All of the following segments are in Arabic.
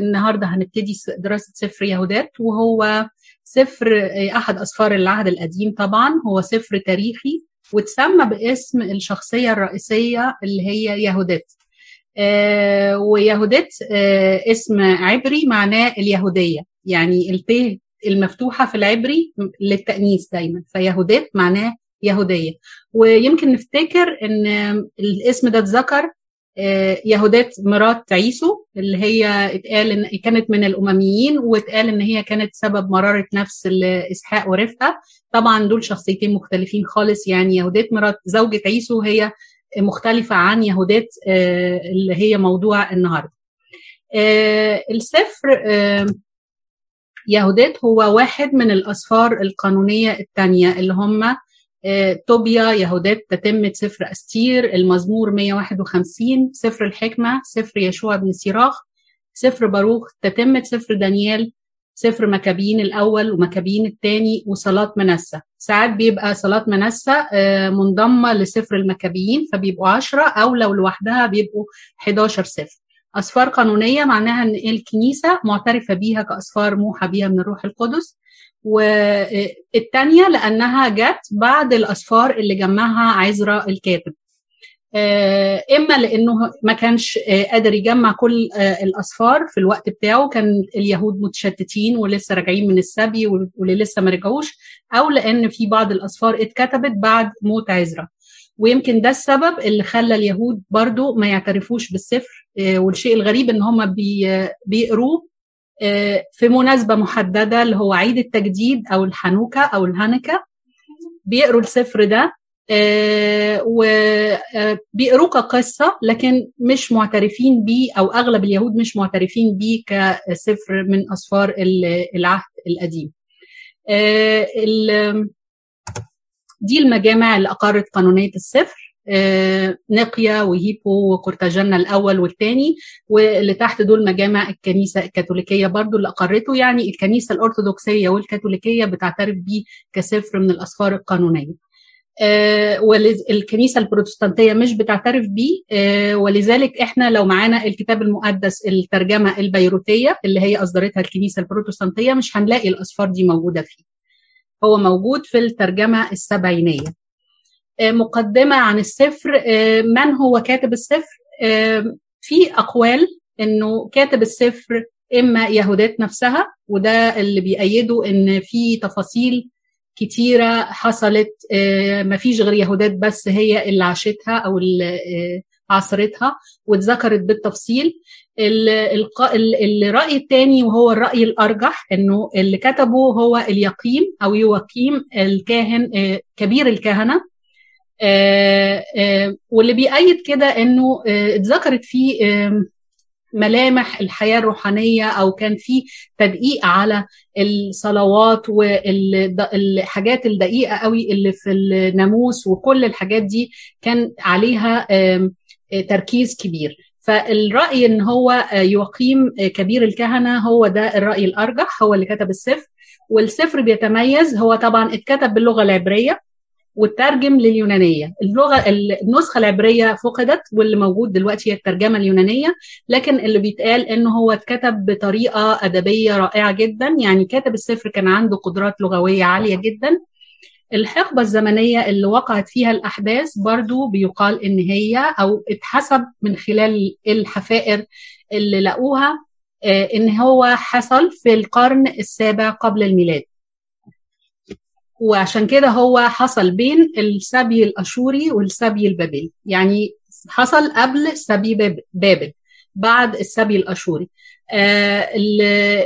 النهارده هنبتدي دراسة سفر يهودات وهو سفر أحد أسفار العهد القديم طبعا. هو سفر تاريخي وتسمى باسم الشخصية الرئيسية اللي هي يهودات. آه ويهودات آه اسم عبري معناه اليهودية. يعني الت المفتوحة في العبري للتأنيث دايما. فيهودات معناه يهودية. ويمكن نفتكر إن الاسم ده اتذكر يهودات مرات عيسو اللي هي اتقال إن كانت من الأمميين واتقال إن هي كانت سبب مرارة نفس اسحاق ورفقة. طبعا دول شخصيتين مختلفين خالص يعني يهودات مرات زوجة عيسو هي مختلفة عن يهودات اللي هي موضوع النهارده. السفر يهودات هو واحد من الأسفار القانونية الثانية اللي هم طوبيا يهودات تتمة سفر أستير المزمور 151 سفر الحكمة سفر يشوع بن سيراخ سفر باروخ تتمة سفر دانيال سفر مكابين الأول ومكابين الثاني وصلاة منسى ساعات بيبقى صلاة منسى منضمة لسفر المكابيين فبيبقوا عشرة أو لو لوحدها بيبقوا 11 سفر. أسفار قانونية معناها أن الكنيسة معترفة بيها كأسفار موحى بيها من الروح القدس. والتانية لأنها جت بعد الأسفار اللي جمعها عزرا الكاتب. إما لأنه ما كانش قادر يجمع كل الأسفار في الوقت بتاعه كان اليهود متشتتين ولسه راجعين من السبي واللي لسه ما رجعوش أو لأن في بعض الأسفار اتكتبت بعد موت عزرا. ويمكن ده السبب اللي خلى اليهود برضو ما يعترفوش بالسفر والشيء الغريب إن هم بيقروه في مناسبة محددة اللي هو عيد التجديد أو الحنوكة أو الهانكة بيقروا السفر ده وبيقروه كقصة لكن مش معترفين بيه أو أغلب اليهود مش معترفين بيه كسفر من أسفار العهد القديم. دي المجامع اللي أقرت قانونية السفر. نقيا وهيبو وقرطاجنة الأول والثاني واللي تحت دول مجامع الكنيسة الكاثوليكية برضو اللي أقرته يعني الكنيسة الأرثوذكسية والكاثوليكية بتعترف بيه كسفر من الأسفار القانونية. والكنيسة البروتستانتية مش بتعترف بيه ولذلك إحنا لو معانا الكتاب المقدس الترجمة البيروتية اللي هي أصدرتها الكنيسة البروتستانتية مش هنلاقي الأسفار دي موجودة فيه. هو موجود في الترجمة السبعينية. مقدمة عن السفر من هو كاتب السفر؟ في أقوال أنه كاتب السفر إما يهودات نفسها وده اللي بيأيده أن في تفاصيل كتيرة حصلت مفيش غير يهودات بس هي اللي عاشتها أو اللي عصرتها واتذكرت بالتفصيل. الرأي الثاني وهو الرأي الأرجح أنه اللي كتبه هو اليقيم أو يوقيم الكاهن كبير الكهنة. آه آه واللي بيأيد كده إنه آه اتذكرت فيه ملامح الحياة الروحانية أو كان في تدقيق على الصلوات والحاجات الدقيقة قوي اللي في الناموس وكل الحاجات دي كان عليها تركيز كبير. فالرأي إن هو يقيم كبير الكهنة هو ده الرأي الأرجح هو اللي كتب السفر. والسفر بيتميز هو طبعا اتكتب باللغة العبرية وترجم لليونانية. اللغة النسخة العبرية فقدت واللي موجود دلوقتي هي الترجمة اليونانية. لكن اللي بيتقال انه هو اتكتب بطريقة أدبية رائعة جدا. يعني كاتب السفر كان عنده قدرات لغوية عالية جدا. الحقبة الزمنية اللي وقعت فيها الأحداث برضو بيقال إن هي أو اتحسب من خلال الحفائر اللي لقوها إن هو حصل في القرن السابع قبل الميلاد. وعشان كده هو حصل بين السبي الأشوري والسبي البابلي. يعني حصل قبل سبي بابل بعد السبي الأشوري. آه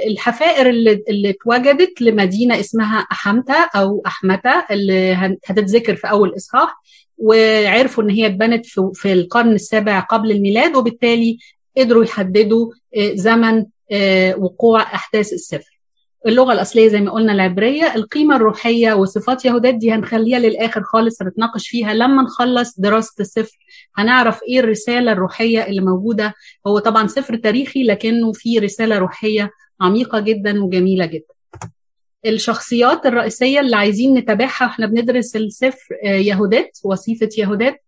الحفائر اللي, اللي اتوجدت لمدينة اسمها احمتا أو احمتا اللي هتتذكر في أول إصحاح وعرفوا إن هي اتبنت في, في القرن السابع قبل الميلاد وبالتالي قدروا يحددوا آه زمن آه وقوع أحداث السفر. اللغة الأصلية زي ما قلنا العبرية القيمة الروحية وصفات يهودات دي هنخليها للآخر خالص هنتناقش فيها. لما نخلص دراسة السفر هنعرف إيه الرسالة الروحية اللي موجودة. هو طبعا سفر تاريخي لكنه فيه رسالة روحية عميقة جدا وجميلة جدا. الشخصيات الرئيسية اللي عايزين نتابعها وإحنا بندرس السفر يهودات وصيفة يهودات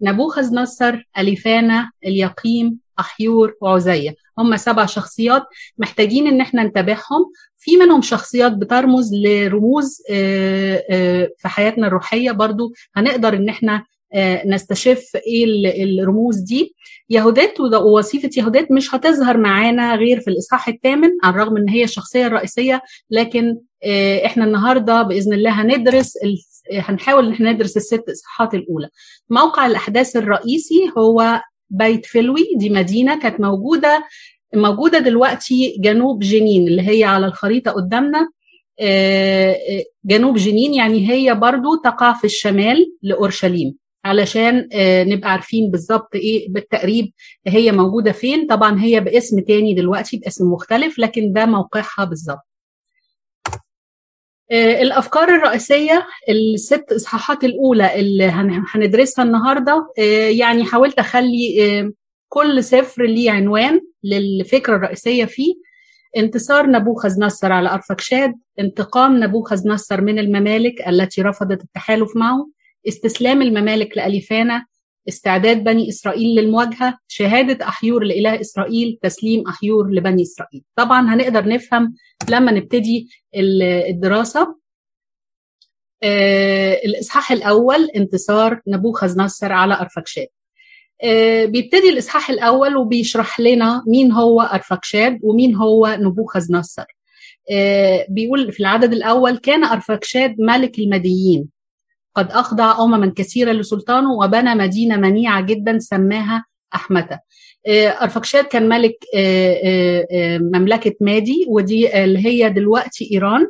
نبوخذ نصر أليفانا اليقيم أحيور وعزية. هم سبع شخصيات محتاجين إن إحنا نتابعهم. في منهم شخصيات بترمز لرموز في حياتنا الروحية برضو. هنقدر إن إحنا نستشف إيه الرموز دي. يهودات ووظيفه يهودات مش هتظهر معانا غير في الإصحاح الثامن على الرغم إن هي الشخصية الرئيسية. لكن إحنا النهارده بإذن الله هندرس هنحاول إن إحنا ندرس الست إصحاحات الأولى. موقع الأحداث الرئيسي هو بيت فلوي دي مدينة كانت موجودة موجودة دلوقتي جنوب جنين اللي هي على الخريطة قدامنا. جنوب جنين يعني هي برضو تقع في الشمال لأورشليم. علشان نبقى عارفين بالظبط إيه بالتقريب هي موجودة فين. طبعا هي باسم تاني دلوقتي باسم مختلف لكن ده موقعها بالظبط. الأفكار الرئيسية الست إصحاحات الأولى اللي هندرسها النهارده يعني حاولت أخلي كل سفر ليه عنوان للفكرة الرئيسية فيه. انتصار نبوخذ نصر على ارفكشاد انتقام نبوخذ نصر من الممالك التي رفضت التحالف معه استسلام الممالك لأليفانا استعداد بني إسرائيل للمواجهة شهادة أحيور لإله إسرائيل تسليم أحيور لبني إسرائيل. طبعا هنقدر نفهم لما نبتدي الدراسة. آه الإصحاح الأول انتصار نبوخذ نصر على أرفكشاد آه بيبتدي الإصحاح الأول وبيشرح لنا مين هو أرفكشاد ومين هو نبوخذ نصر آه بيقول في العدد الأول كان أرفكشاد ملك المديين قد أخضع أمما كثيرة لسلطانه وبنى مدينة منيعة جدا سماها أحمتة أرفكشاد كان ملك مملكة مادي ودي اللي هي دلوقتي إيران.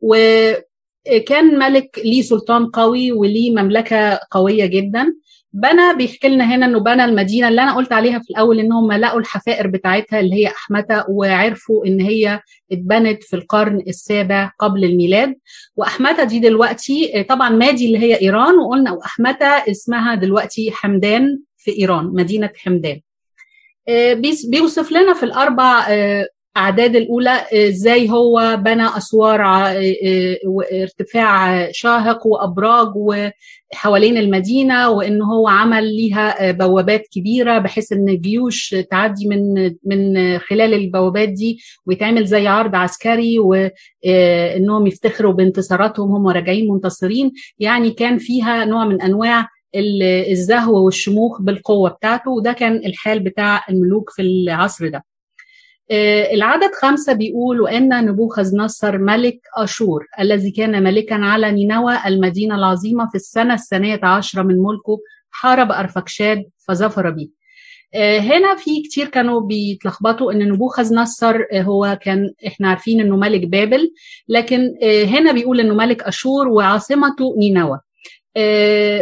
وكان ملك ليه سلطان قوي وليه مملكة قوية جدا. بنى بيحكي لنا هنا إنه بنى المدينة اللي أنا قلت عليها في الأول ان هم لقوا الحفائر بتاعتها اللي هي احمته وعرفوا إن هي اتبنت في القرن السابع قبل الميلاد. واحمته دي دلوقتي طبعا مادي اللي هي إيران وقلنا واحمته اسمها دلوقتي حمدان في إيران مدينة حمدان. بيوصف لنا في الأربع اعداد الأولى إزاي هو بنى أسوار وارتفاع شاهق وأبراج وحوالين المدينة وإن هو عمل ليها بوابات كبيرة بحيث إن الجيوش تعدي من من خلال البوابات دي ويتعمل زي عرض عسكري وانهم يفتخروا بانتصاراتهم هم راجعين منتصرين. يعني كان فيها نوع من أنواع الزهو والشموخ بالقوة بتاعته وده كان الحال بتاع الملوك في العصر ده. العدد خمسة بيقول وأن نبوخذ نصر ملك أشور الذي كان ملكا على نينوى المدينة العظيمة في السنة الثانية عشرة من ملكه حارب أرفكشاد فظفر به هنا في كتير كانوا بيتلخبطوا إن نبوخذ نصر هو كان إحنا عارفين إنه ملك بابل لكن هنا بيقول إنه ملك أشور وعاصمته نينوى.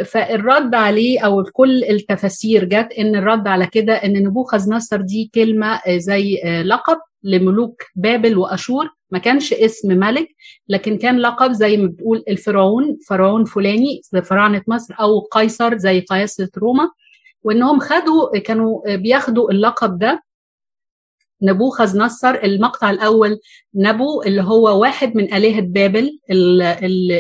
فالرد عليه أو كل التفاسير جت إن الرد على كده إن نبوخذ نصر دي كلمة زي لقب لملوك بابل وأشور. ما كانش اسم ملك لكن كان لقب زي ما بتقول الفرعون فرعون فلاني زي فراعنه مصر أو قيصر زي قياصه روما. وإنهم خدوا كانوا بياخدوا اللقب ده. نبوخذ نصر المقطع الأول نبو اللي هو واحد من آلهة بابل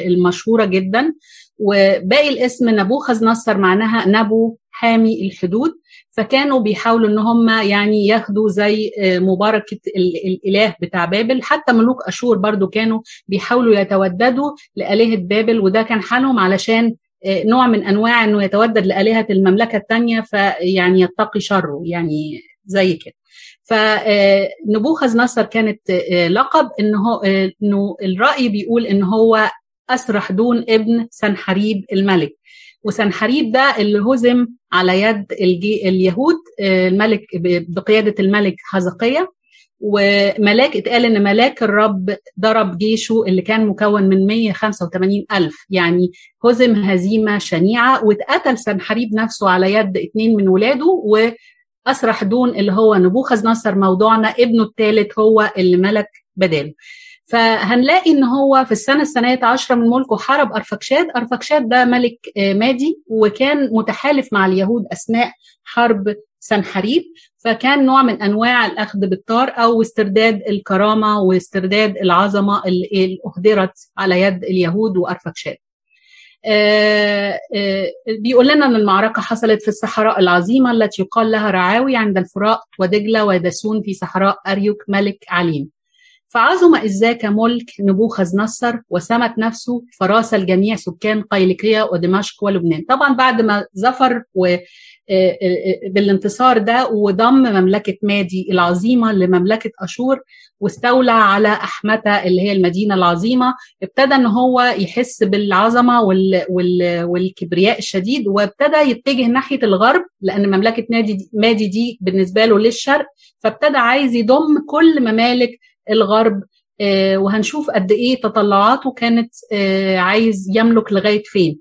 المشهورة جدا. وباقي الاسم نبوخذ نصر معناها نبو حامي الحدود فكانوا بيحاولوا إن هم يعني ياخدوا زي مباركة الإله بتاع بابل. حتى ملوك أشور برضو كانوا بيحاولوا يتوددوا لآلهة بابل وده كان حالهم علشان نوع من أنواع إنه يتودد لآلهة المملكة الثانية فيعني يتقي شره يعني زي كده. فنبوخذ نصر كانت لقب انه إنه الرأي بيقول إن هو أسرح دون ابن سنحريب الملك. وسنحريب ده اللي هزم على يد اليهود الملك بقيادة الملك حزقيه وملاك اتقال إن ملاك الرب ضرب جيشه اللي كان مكون من 185 ألف. يعني هزم هزيمة شنيعة. واتقتل سنحريب نفسه على يد اتنين من ولاده. وأسرح دون اللي هو نبوخذ نصر موضوعنا ابنه الثالث هو اللي ملك بداله. فهنلاقي إن هو في السنة الثانية عشرة من ملكه حارب ارفكشاد ارفكشاد ده ملك مادي وكان متحالف مع اليهود أثناء حرب سنحريب. فكان نوع من أنواع الأخذ بالطار أو استرداد الكرامة واسترداد العظمة اللي أهدرت على يد اليهود وارفكشاد آه آه بيقول لنا إن المعركة حصلت في الصحراء العظيمة التي يقال لها رعاوي عند الفرات ودجلة ودسون في صحراء أريوك ملك عليم. فعظم إذ ذاك ملك نبوخذ نصر وسمت نفسه فراس الجميع سكان قيلقية ودمشق ولبنان. طبعا بعد ما ظفر و بالانتصار ده وضم مملكة مادي العظيمة لمملكة أشور واستولى على أحمتة اللي هي المدينة العظيمة ابتدى أن هو يحس بالعظمة وال وال والكبرياء الشديد وابتدى يتجه ناحية الغرب لأن مملكة مادي مادي دي بالنسبة له للشرق فابتدى عايز يضم كل ممالك الغرب آه وهنشوف قد إيه تطلعاته كانت آه عايز يملك لغاية فين.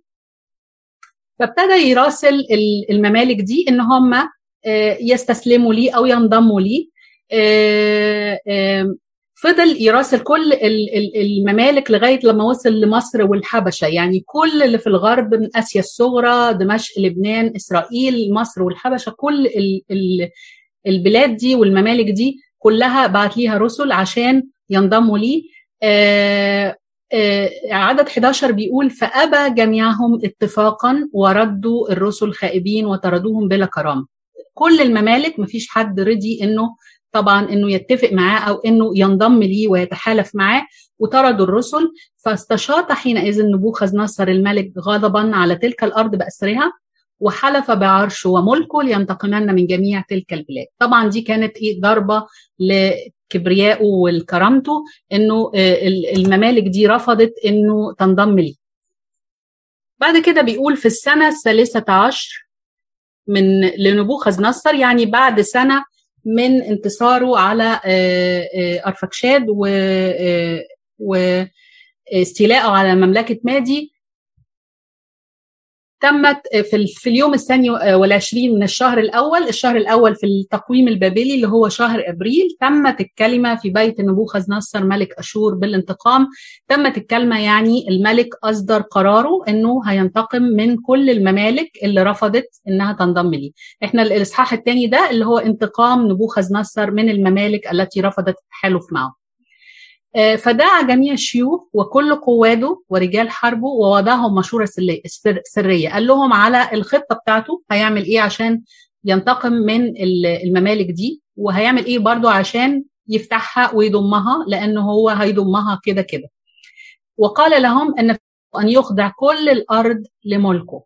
فابتدى يراسل الممالك دي إن هم آه يستسلموا ليه أو ينضموا ليه. فضل يراسل كل الممالك لغاية لما وصل لمصر والحبشة. يعني كل اللي في الغرب من آسيا الصغرى دمشق لبنان إسرائيل مصر والحبشة كل البلاد دي والممالك دي كلها بعت ليها رسل عشان ينضموا ليه آه آه عدد 11 بيقول فأبى جميعهم اتفاقا وردوا الرسل خائبين وطردوهم بلا كرامة. كل الممالك مفيش حد رضي إنه طبعا إنه يتفق معاه أو إنه ينضم ليه ويتحالف معاه وطردوا الرسل. فاستشاط حينئذ نبوخذ نصر الملك غضبا على تلك الأرض بأسرها. وحلف بعرشه وملكه لينتقمن من جميع تلك البلاد. طبعا دي كانت إيه؟ ضربة لكبريائه والكرامته إنه الممالك دي رفضت إنه تنضم ليه. بعد كده بيقول في السنة الثالثة عشر من لنبوخذ نصر يعني بعد سنة من انتصاره على ارفكشاد و واستيلائه على مملكة مادي تمت في, في اليوم الثاني والعشرين من الشهر الأول الشهر الأول في التقويم البابلي اللي هو شهر أبريل تمت الكلمة في بيت نبوخذ نصر ملك أشور بالانتقام تمت الكلمة يعني الملك أصدر قراره أنه هينتقم من كل الممالك اللي رفضت أنها تنضم ليه. إحنا الإصحاح الثاني ده اللي هو انتقام نبوخذ نصر من الممالك التي رفضت التحالف معه. فدعا جميع الشيوخ وكل قواده ورجال حربه ووضعهم مشورة سرية قال لهم على الخطة بتاعته هيعمل إيه عشان ينتقم من الممالك دي وهيعمل إيه برضو عشان يفتحها ويضمها لأنه هو هيضمها كده كده. وقال لهم إن أن يخضع كل الأرض لملكه.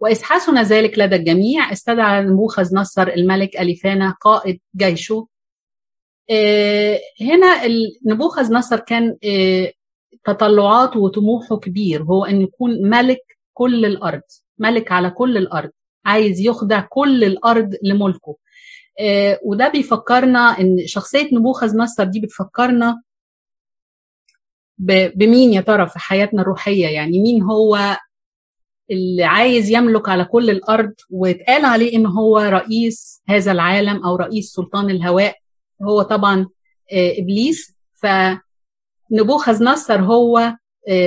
وإذ ذلك لدى الجميع استدعى نبوخذ نصر الملك أليفانا قائد جيشه هنا نبوخذ نصر كان تطلعاته وطموحه كبير. هو أن يكون ملك كل الأرض ملك على كل الأرض عايز يخضع كل الأرض لملكه. وده بيفكرنا إن شخصية نبوخذ نصر دي بتفكرنا بمين يا ترى في حياتنا الروحية؟ يعني مين هو اللي عايز يملك على كل الأرض واتقال عليه إن هو رئيس هذا العالم أو رئيس سلطان الهواء؟ هو طبعا إبليس. فنبوخذ نصر هو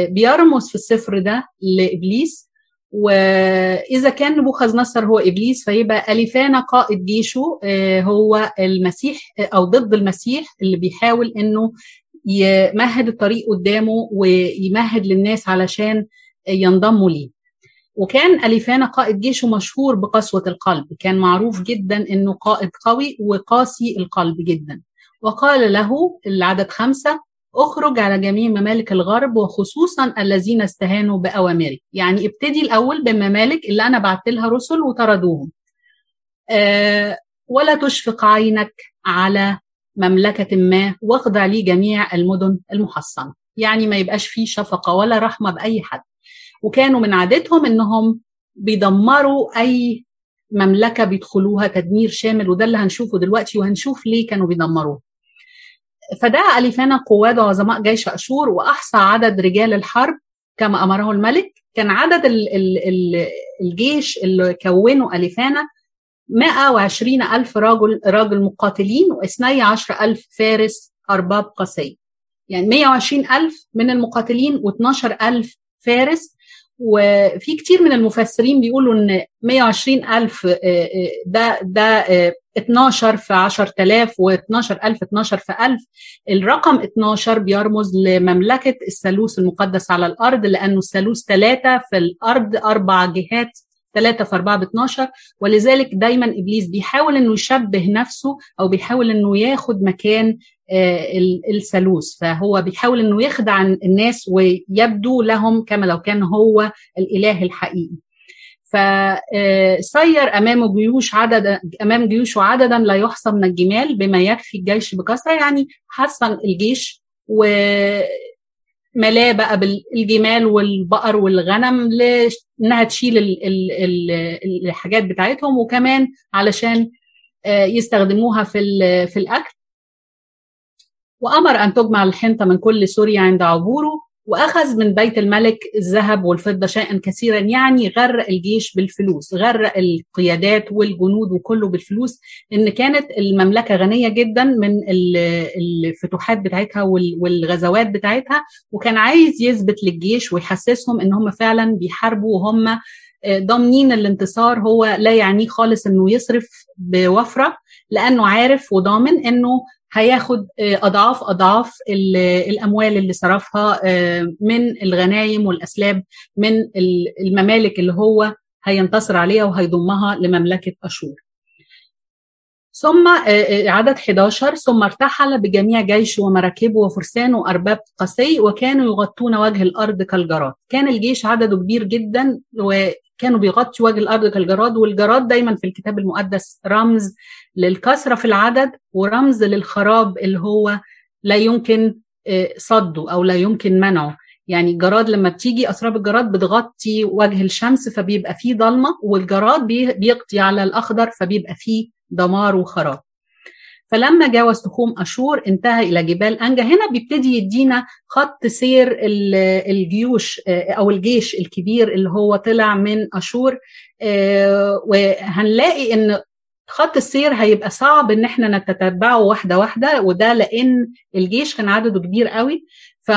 بيرمز في السفر ده لإبليس. وإذا كان نبوخذ نصر هو إبليس فيبقى اليفانا قائد جيشه هو المسيح أو ضد المسيح اللي بيحاول إنه يمهد الطريق قدامه ويمهد للناس علشان ينضموا ليه. وكان أليفانا قائد جيشه مشهور بقسوة القلب. كان معروف جدا أنه قائد قوي وقاسي القلب جدا. وقال له العدد خمسة اخرج على جميع ممالك الغرب وخصوصا الذين استهانوا بأوامري يعني ابتدي الأول بممالك اللي أنا بعت لها رسل وطردوهم. أه ولا تشفق عينك على مملكة ما واخضع لي جميع المدن المحصنة. يعني ما يبقاش فيه شفقة ولا رحمة بأي حد. وكانوا من عادتهم إنهم بيدمروا أي مملكة بيدخلوها تدمير شامل وده اللي هنشوفه دلوقتي وهنشوف ليه كانوا بيدمروه. فدعا أليفانا قواد وعظماء جيش أشور وأحصى عدد رجال الحرب كما أمره الملك. كان عدد ال ال ال الجيش اللي كونه أليفانا 120 ألف راجل راجل مقاتلين واثني عشر ألف فارس أرباب قاسية. يعني 120 ألف من المقاتلين و12 ألف فارس وفي كتير من المفسرين بيقولوا إن 120 ألف ده ده 12 في 10000 و12000 12 في 1000 الرقم 12 بيرمز لمملكة الثالوث المقدس على الأرض لأنه الثالوث ثلاثة في الأرض أربع جهات 3 في 4 ب 12 ولذلك دايما إبليس بيحاول إنه يشبه نفسه أو بيحاول إنه ياخد مكان الثالوث. فهو بيحاول إنه يخدع الناس ويبدو لهم كما لو كان هو الإله الحقيقي. فسير امامه جيوش عددا أمام جيوشه عددا لا يحصى من الجمال بما يكفي الجيش بكثره يعني حصن الجيش و ملاه بقى بالجمال والبقر والغنم انها تشيل الحاجات بتاعتهم وكمان علشان يستخدموها في في الأكل. وأمر أن تجمع الحنطة من كل سوريا عند عبوره وأخذ من بيت الملك الذهب والفضة شيئا كثيرا يعني غرق الجيش بالفلوس غرق القيادات والجنود وكله بالفلوس إن كانت المملكة غنية جدا من الفتوحات بتاعتها والغزوات بتاعتها وكان عايز يثبت للجيش ويحسسهم إن هم فعلا بيحاربوا وهم ضامنين الانتصار هو لا يعنيه خالص إنه يصرف بوفرة لأنه عارف وضامن إنه هياخد أضعاف أضعاف الأموال اللي صرفها من الغنايم والأسلاب من الممالك اللي هو هينتصر عليها وهيضمها لمملكة أشور. ثم عدد 11 ثم ارتحل بجميع جيشه ومراكبه وفرسانه وأرباب قسي وكانوا يغطون وجه الأرض كالجراد، كان الجيش عدده كبير جدا وكانوا بيغطوا وجه الأرض كالجراد والجراد دايما في الكتاب المقدس رمز للكثره في العدد ورمز للخراب اللي هو لا يمكن صده أو لا يمكن منعه. يعني الجراد لما بتيجي أسراب الجراد بتغطي وجه الشمس فبيبقى فيه ضلمة والجراد بيقضي على الأخضر فبيبقى فيه دمار وخراب. فلما جاوز تخوم أشور انتهى إلى جبال أنجا. هنا بيبتدي يدينا خط سير الجيوش أو الجيش الكبير اللي هو طلع من أشور وهنلاقي إن خط السير هيبقى صعب إن إحنا نتتبعه واحدة واحدة وده لأن الجيش كان عدده كبير قوي. ف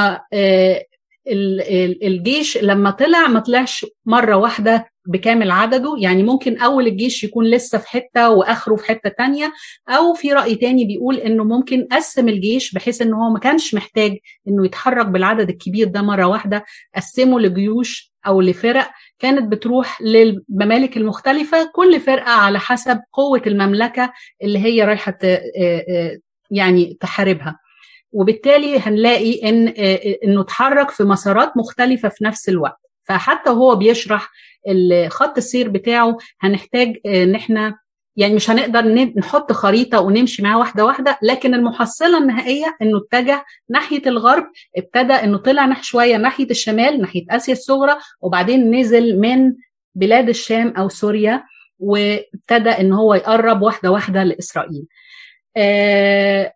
الجيش لما طلع ما طلعش مرة واحدة بكامل عدده. يعني ممكن أول الجيش يكون لسه في حتة وآخره في حتة تانية أو في رأي تاني بيقول إنه ممكن قسم الجيش بحيث إن هو ما كانش محتاج إنه يتحرك بالعدد الكبير ده مرة واحدة قسمه لجيوش أو لفرق. كانت بتروح للممالك المختلفة كل فرقة على حسب قوة المملكة اللي هي رايحة يعني تحاربها. وبالتالي هنلاقي إن إنه اتحرك في مسارات مختلفة في نفس الوقت. فحتى وهو بيشرح خط السير بتاعه هنحتاج إن إحنا يعني مش هنقدر نحط خريطة ونمشي معاه واحدة واحدة لكن المحصلة النهائية إنه اتجه ناحية الغرب ابتدى إنه طلع نح شوية ناحية الشمال ناحية آسيا الصغرى وبعدين نزل من بلاد الشام أو سوريا وابتدى إن هو يقرب واحدة واحدة لإسرائيل.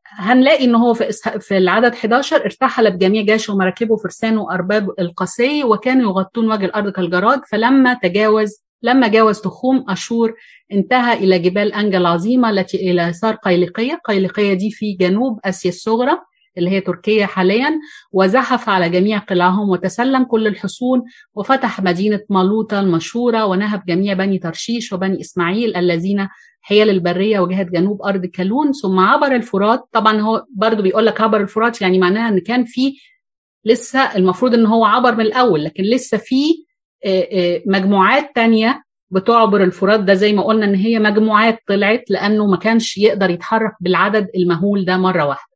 هنلاقي إن هو في العدد 11 ارتحل بجميع جيشه ومراكبه وفرسانه وأرباب القسي وكانوا يغطون وجه الأرض كالجراد فلما تجاوز لما جاوز تخوم أشور انتهى إلى جبال انجا العظيمه التي إلى يسار قيلقيه، قيلقيه دي في جنوب آسيا الصغرى. اللي هي تركيا حاليا وزحف على جميع قلاعهم وتسلم كل الحصون وفتح مدينة مالوطة المشهورة ونهب جميع بني ترشيش وبني إسماعيل الذين حيال البرية وجهة جنوب أرض كالون. ثم عبر الفرات طبعا هو برضو بيقول لك عبر الفرات يعني معناها إن كان في لسه المفروض إن هو عبر من الأول لكن لسه في مجموعات تانية بتعبر الفرات. ده زي ما قلنا إن هي مجموعات طلعت لأنه ما كانش يقدر يتحرك بالعدد المهول ده مرة واحدة.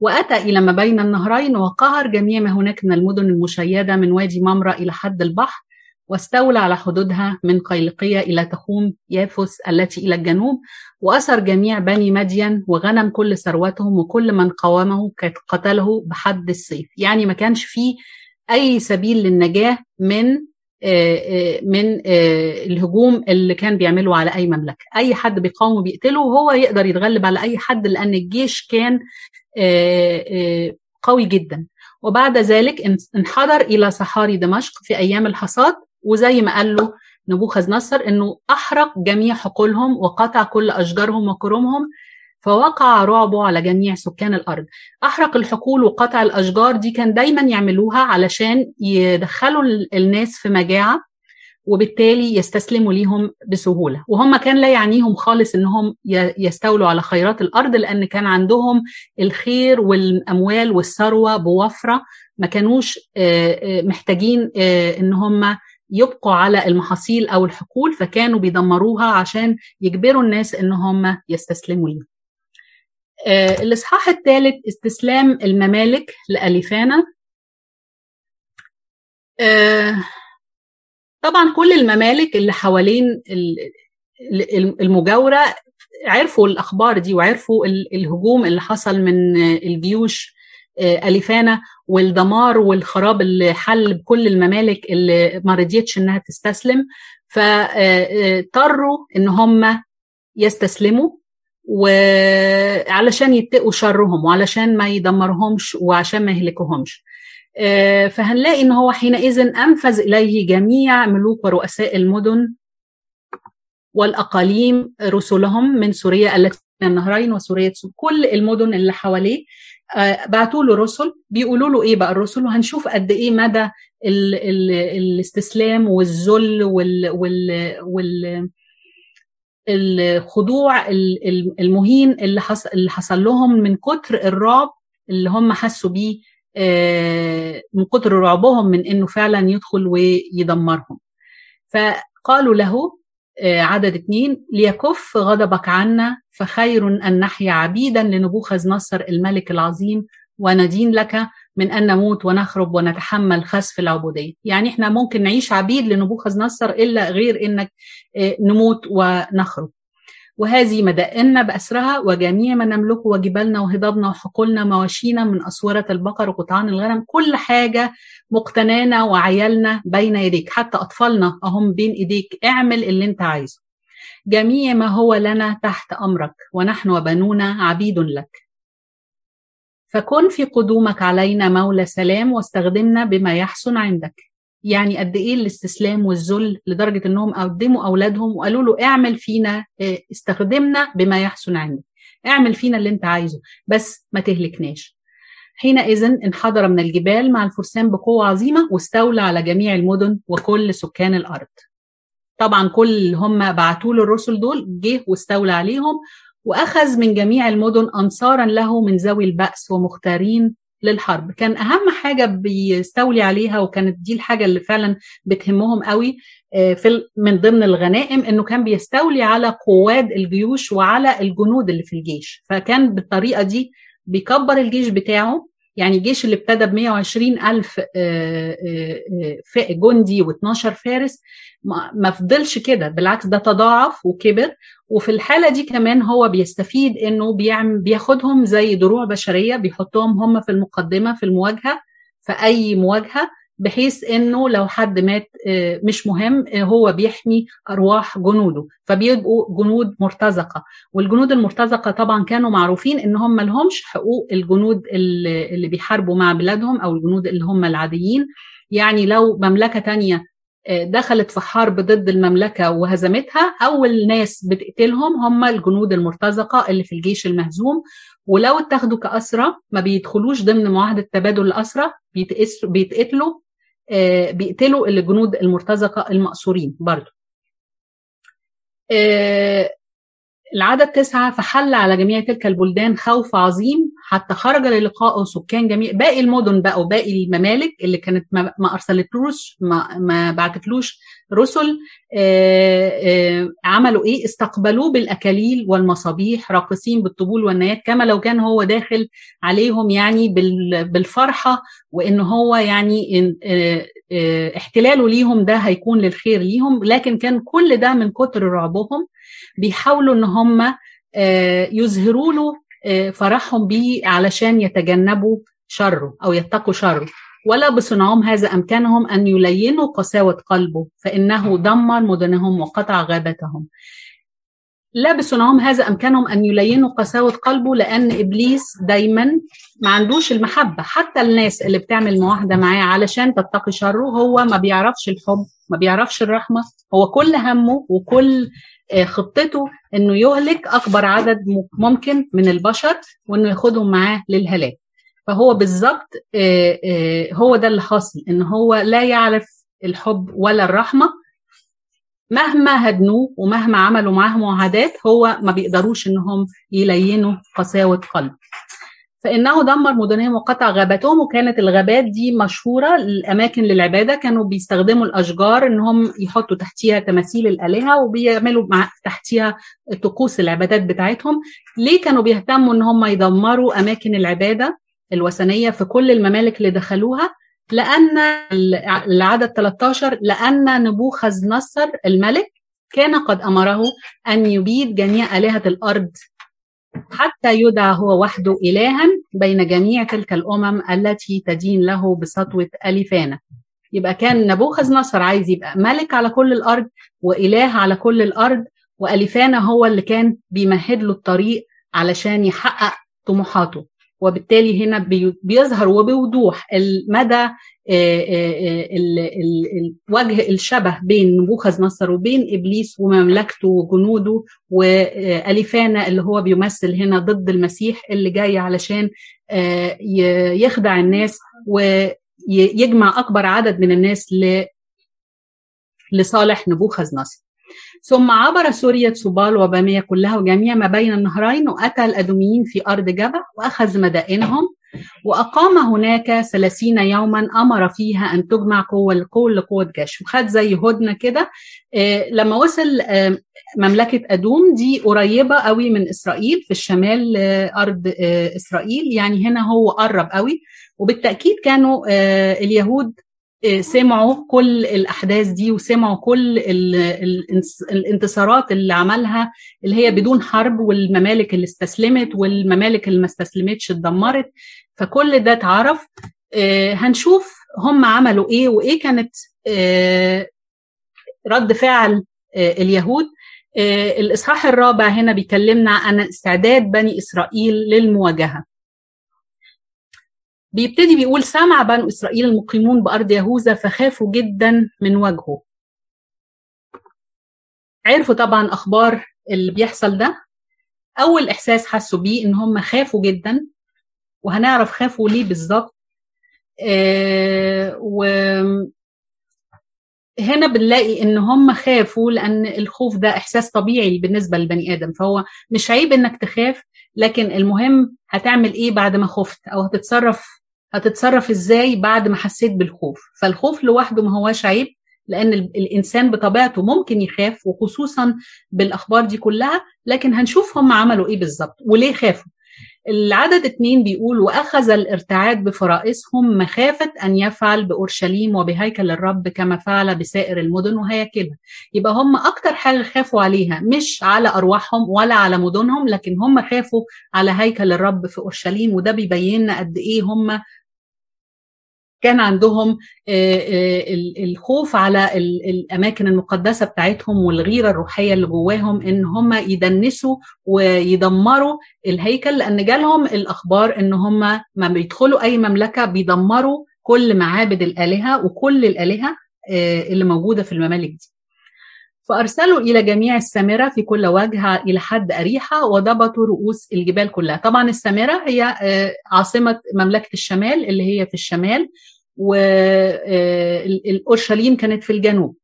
وأتى إلى ما بين النهرين وقهر جميع ما هناك من المدن المشيدة من وادي ممرة إلى حد البحر واستولى على حدودها من قيلقية إلى تخوم يافس التي إلى الجنوب وأسر جميع بني مدين وغنم كل ثروتهم وكل من قاومه قتله بحد السيف. يعني ما كانش فيه أي سبيل للنجاة من من الهجوم اللي كان بيعمله على أي مملكة. أي حد بيقاومه بيقتله وهو يقدر يتغلب على أي حد لأن الجيش كان قوي جدا. وبعد ذلك انحدر إلى صحاري دمشق في أيام الحصاد وزي ما قال له نبوخذ نصر إنه أحرق جميع حقولهم وقطع كل أشجارهم وكرمهم فوقع رعبه على جميع سكان الأرض. أحرق الحقول وقطع الأشجار دي كان دايما يعملوها علشان يدخلوا الناس في مجاعة وبالتالي يستسلموا ليهم بسهولة. وهم كان لا يعنيهم خالص إنهم يستولوا على خيرات الأرض لأن كان عندهم الخير والأموال والثروة بوفرة. ما كانوش محتاجين إن هم يبقوا على المحاصيل أو الحقول فكانوا بيدمروها عشان يجبروا الناس إن هم يستسلموا ليهم. الإصحاح الثالث استسلام الممالك لأليفانا. طبعا كل الممالك اللي حوالين المجاورة عرفوا الأخبار دي وعرفوا الهجوم اللي حصل من الجيوش أليفانا والدمار والخراب اللي حل بكل الممالك اللي ما رضيتش إنها تستسلم. فاضطروا إن هم يستسلموا. وعلشان يتقوا شرهم وعلشان ما يدمرهمش وعشان ما يهلكوهمش فهنلاقي إن هو حينئذ أنفذ إليه جميع ملوك ورؤساء المدن والأقاليم رسلهم من سوريا التي النهرين وسوريا كل المدن اللي حواليه بعتوا له رسل بيقولوا له إيه بقى الرسل؟ وهنشوف قد إيه مدى ال ال الاستسلام والذل وال وال, وال الخضوع المهين اللي اللي حصل لهم من كتر الرعب اللي هم حسوا بيه من كتر رعبهم من إنه فعلا يدخل ويدمرهم. فقالوا له عدد اثنين ليكف غضبك عنا فخير أن نحيا عبيدا لنبوخذ نصر الملك العظيم وندين لك من أن نموت ونخرب ونتحمل خسف العبودية. يعني إحنا ممكن نعيش عبيد لنبوخذ نصر إلا غير إنك نموت ونخرب وهذه مدائننا بأسرها وجميع ما نملكه وجبالنا وهضابنا وحقولنا مواشينا من أسورة البقر وقطعان الغنم. كل حاجة مقتنانا وعيالنا بين يديك. حتى أطفالنا أهم بين إيديك. اعمل اللي أنت عايزه. جميع ما هو لنا تحت أمرك ونحن وبنونا عبيد لك. فكن في قدومك علينا مولى سلام واستخدمنا بما يحسن عندك. يعني قد إيه الاستسلام والذل لدرجة إنهم قدموا أولادهم وقالوا له اعمل فينا استخدمنا بما يحسن عندك. اعمل فينا اللي أنت عايزه بس ما تهلكناش. حينئذ انحدر من الجبال مع الفرسان بقوة عظيمة واستولى على جميع المدن وكل سكان الأرض. طبعا كل هم بعتوا له الرسل دول جه واستولى عليهم وأخذ من جميع المدن أنصارا له من ذوي البأس ومختارين للحرب. كان أهم حاجة بيستولي عليها وكانت دي الحاجة اللي فعلا بتهمهم قوي في من ضمن الغنائم إنه كان بيستولي على قواد الجيوش وعلى الجنود اللي في الجيش. فكان بالطريقة دي بيكبر الجيش بتاعه يعني الجيش اللي ابتدى ب 120 ألف جندي و12 فارس ما فضلش كده بالعكس ده تضاعف وكبر. وفي الحالة دي كمان هو بيستفيد إنه بيعمل بياخدهم زي دروع بشرية بيحطهم هم في المقدمة في المواجهة في أي مواجهة. بحيث إنه لو حد مات مش مهم هو بيحمي أرواح جنوده. فبيبقوا جنود مرتزقة. والجنود المرتزقة طبعا كانوا معروفين إن هم لهمش حقوق الجنود اللي بيحاربوا مع بلادهم أو الجنود اللي هم العاديين. يعني لو مملكة تانية دخلت في حرب ضد المملكة وهزمتها أول ناس بتقتلهم هم الجنود المرتزقة اللي في الجيش المهزوم. ولو اتاخدوا كأسرى ما بيدخلوش ضمن معاهدة تبادل الأسرى بيتقتلوا. آه بيقتلوا الجنود المرتزقة المأسورين برضو. آه العدد تسعة فحل على جميع تلك البلدان خوف عظيم حتى خرج للقائه سكان جميع باقي المدن بقى وباقي الممالك اللي كانت ما, ما أرسلتلوش ما, ما بعتتلوش رسل آآ آآ عملوا إيه؟ استقبلوه بالأكاليل والمصابيح راقصين بالطبول والنيات كما لو كان هو داخل عليهم يعني بالفرحة وإن هو يعني آآ احتلاله ليهم ده هيكون للخير ليهم لكن كان كل ده من كتر رعبهم. بيحاولوا إن هم يظهروا له فرحهم بيه علشان يتجنبوا شره أو يتقوا شره. ولا بصنعهم هذا أمكانهم أن يلينوا قساوة قلبه فإنه دمر مدنهم وقطع غابتهم. لا بصنعهم هذا أمكانهم أن يلينوا قساوة قلبه لأن إبليس دايما ما عندوش المحبة. حتى الناس اللي بتعمل معاهده معاه علشان تتقي شره هو ما بيعرفش الحب ما بيعرفش الرحمة. هو كل همه وكل خطته إنه يهلك أكبر عدد ممكن من البشر وإنه ياخدهم معاه للهلاك. فهو بالظبط هو ده اللي حاصل إن هو لا يعرف الحب ولا الرحمة. مهما هدنوه ومهما عملوا معاه معاهدات هو ما بيقدروش إنهم يلينوا قساوة قلب. فإنه دمر مدنهم وقطع غاباتهم وكانت الغابات دي مشهورة الاماكن للعبادة. كانوا بيستخدموا الأشجار ان هم يحطوا تحتيها تماثيل الآلهة وبيعملوا مع تحتيها طقوس العبادات بتاعتهم. ليه كانوا بيهتموا إن هم يدمروا أماكن العبادة الوثنية في كل الممالك اللي دخلوها؟ لأن العدد 13 لأن نبوخذ نصر الملك كان قد أمره أن يبيد جميع آلهة الأرض حتى يدعى هو وحده إلها بين جميع تلك الأمم التي تدين له بسطوة ألفانة يبقى كان نبوخذ نصر عايز يبقى ملك على كل الأرض وإله على كل الأرض وألفانة هو اللي كان بيمهد له الطريق علشان يحقق طموحاته. وبالتالي هنا بيظهر وبوضوح المدى وجه الشبه بين نبوخذ نصر وبين إبليس ومملكته وجنوده واليفانا اللي هو بيمثل هنا ضد المسيح اللي جاي علشان يخدع الناس ويجمع أكبر عدد من الناس لصالح نبوخذ نصر ثم عبر سوريا سوبال وبامية كلها وجميع ما بين النهرين وأتى الأدوميين في أرض جبع وأخذ مدائنهم وأقام هناك ثلاثين يوما أمر فيها أن تجمع قوة لكل قوة جيش. وخد زي هدنة كده لما وصل مملكة أدوم دي قريبة قوي من إسرائيل في الشمال أرض إسرائيل يعني هنا هو قرب قوي. وبالتأكيد كانوا اليهود سمعوا كل الأحداث دي وسمعوا كل الانتصارات اللي عملها اللي هي بدون حرب والممالك اللي استسلمت والممالك اللي ما استسلمتش اتدمرت. فكل ده اتعرف. هنشوف هم عملوا إيه وإيه كانت رد فعل اليهود. الإصحاح الرابع هنا بيكلمنا عن استعداد بني إسرائيل للمواجهة. بيبتدي بيقول سمع بنو إسرائيل المقيمون بأرض يهوذا فخافوا جدا من وجهه. عرفوا طبعا أخبار اللي بيحصل ده. أول إحساس حسوا بيه إن هم خافوا جدا وهنعرف خافوا ليه بالظبط. آه و هنا بنلاقي إن هم خافوا لأن الخوف ده إحساس طبيعي بالنسبة للبني آدم. فهو مش عيب إنك تخاف لكن المهم هتعمل إيه بعد ما خفت؟ أو هتتصرف هتتصرف إزاي بعد ما حسيت بالخوف؟ فالخوف لوحده ما هواش عيب لأن الإنسان بطبيعته ممكن يخاف وخصوصا بالأخبار دي كلها لكن هنشوف هم عملوا إيه بالظبط وليه خافوا. العدد اتنين بيقول وأخذ الارتعاد بفرائسهم مخافة أن يفعل بأورشليم وبهيكل الرب كما فعل بسائر المدن وهياكلها. يبقى هم أكتر حاجة خافوا عليها مش على أرواحهم ولا على مدنهم لكن هم خافوا على هيكل الرب في أورشليم وده بيبين قد إيه هم كان عندهم الخوف على الأماكن المقدسة بتاعتهم والغيرة الروحية اللي جواهم إن هم يدنسوا ويدمروا الهيكل لأن جالهم الأخبار إن هم ما بيدخلوا أي مملكة بيدمروا كل معابد الآلهة وكل الآلهة اللي موجودة في الممالك دي. فأرسلوا إلى جميع السامرة في كل وجه إلى حد أريحة وضبطوا رؤوس الجبال كلها. طبعا السامرة هي عاصمة مملكة الشمال اللي هي في الشمال والأورشليم كانت في الجنوب.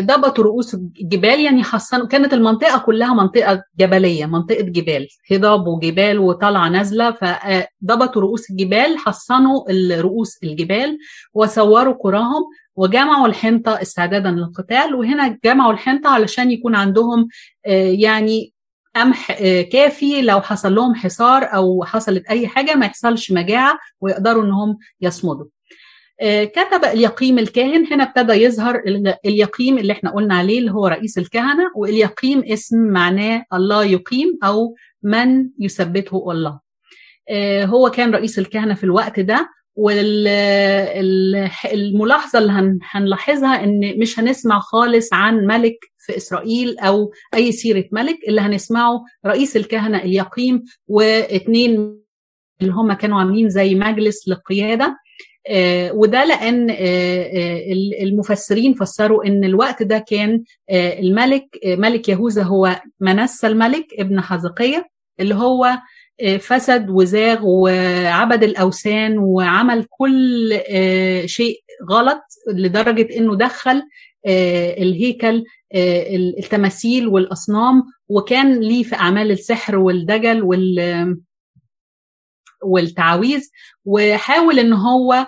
ضبطوا رؤوس الجبال يعني حصنوا كانت المنطقة كلها منطقة جبلية منطقة جبال هضاب وجبال وطالعه نازلة فضبطوا رؤوس الجبال حصنوا رؤوس الجبال وصوروا قراهم وجمعوا الحنطة استعدادا للقتال وهنا جمعوا الحنطة علشان يكون عندهم يعني قمح كافي لو حصل لهم حصار أو حصلت أي حاجة ما يحصلش مجاعة ويقدروا إنهم يصمدوا. كتب اليقيم الكاهن. هنا ابتدى يظهر اليقيم اللي إحنا قلنا عليه اللي هو رئيس الكهنة. واليقيم اسم معناه الله يقيم أو من يثبته الله. هو كان رئيس الكهنة في الوقت ده. والملاحظه اللي هنلاحظها إن مش هنسمع خالص عن ملك في إسرائيل أو أي سيرة ملك اللي هنسمعه رئيس الكهنة اليقيم. واثنين اللي هم كانوا عاملين زي مجلس للقيادة. آه وده لأن آه المفسرين فسروا إن الوقت ده كان آه الملك ملك يهوذا هو منسى الملك ابن حزقية اللي هو فسد وزاغ وعبد الأوثان وعمل كل شيء غلط لدرجة إنه دخل الهيكل التماثيل والأصنام وكان ليه في أعمال السحر والدجل وال والتعاويذ وحاول إن هو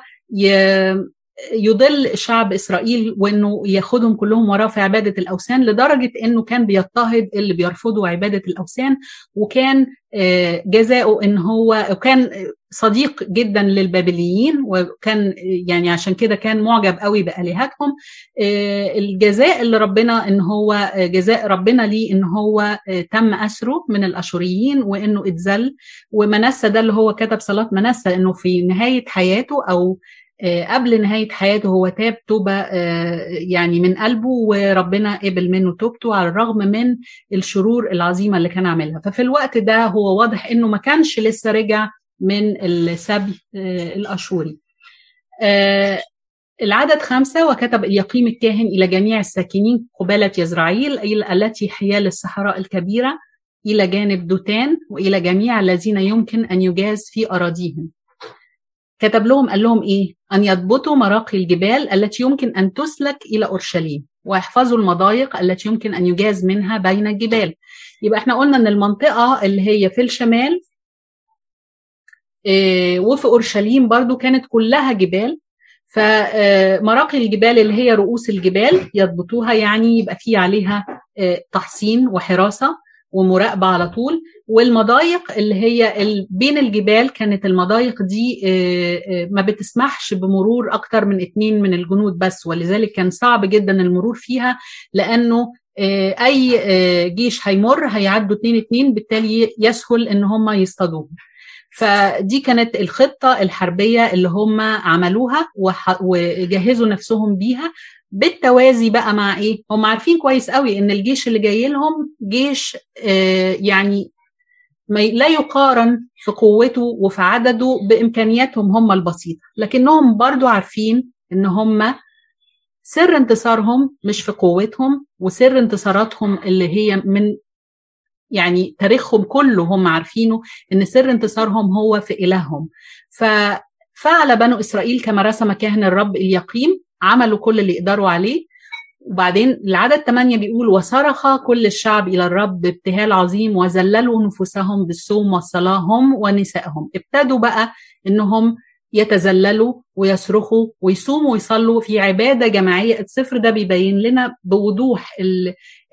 يضل شعب إسرائيل وإنه ياخدهم كلهم وراه في عبادة الأوثان لدرجة إنه كان بيضطهد اللي بيرفضوا عبادة الأوثان وكان جزاؤه إن هو وكان صديق جدا للبابليين وكان يعني عشان كده كان معجب قوي بآلهتهم. الجزاء اللي ربنا إن هو جزاء ربنا ليه إن هو تم أسره من الأشوريين وإنه اتذل ومنسى ده اللي هو كتب صلاة منسى إنه في نهاية حياته أو قبل نهاية حياته هو تاب توبة يعني من قلبه وربنا قبل منه توبته على الرغم من الشرور العظيمة اللي كان عاملها. ففي الوقت ده هو واضح إنه ما كانش لسه رجع من السبي الأشوري. العدد خمسة وكتب اليقيم الكاهن إلى جميع الساكنين قبالة يزرعيل التي حيال الصحراء الكبيرة إلى جانب دوتان وإلى جميع الذين يمكن أن يجاز في أراضيهم. كتب لهم قال لهم إيه؟ أن يضبطوا مراقي الجبال التي يمكن أن تسلك إلى أورشليم ويحفظوا المضايق التي يمكن أن يجاز منها بين الجبال. يبقى إحنا قلنا إن المنطقة اللي هي في الشمال إيه وفي أورشليم برضو كانت كلها جبال. فمراقي الجبال اللي هي رؤوس الجبال يضبطوها يعني يبقى في عليها تحصين وحراسة. ومراقبة على طول. والمضايق اللي هي بين الجبال كانت المضايق دي ما بتسمحش بمرور أكتر من اتنين من الجنود بس ولذلك كان صعب جدا المرور فيها لأنه أي جيش هيمر هيعدوا اتنين اتنين بالتالي يسهل إن هم يصطادوهم. فدي كانت الخطة الحربية اللي هم عملوها وجهزوا نفسهم بيها. بالتوازي بقى مع إيه؟ هم عارفين كويس قوي إن الجيش اللي جاي لهم جيش آه يعني لا يقارن في قوته وفي عدده بإمكانياتهم هم البسيطة لكنهم برضو عارفين إن هم سر انتصارهم مش في قوتهم وسر انتصاراتهم اللي هي من يعني تاريخهم كله هم عارفينه إن سر انتصارهم هو في إلههم. ففعل بنو إسرائيل كما رسم كاهن الرب اليقيم عملوا كل اللي يقدروا عليه. وبعدين العدد 8 بيقول وصرخ كل الشعب إلى الرب بابتهال عظيم وذللوا نفوسهم بالصوم والصلاه هم ونسائهم. ابتدوا بقى إنهم يتذللوا ويصرخوا ويصوموا ويصلوا في عبادة جماعية. السفر ده بيبين لنا بوضوح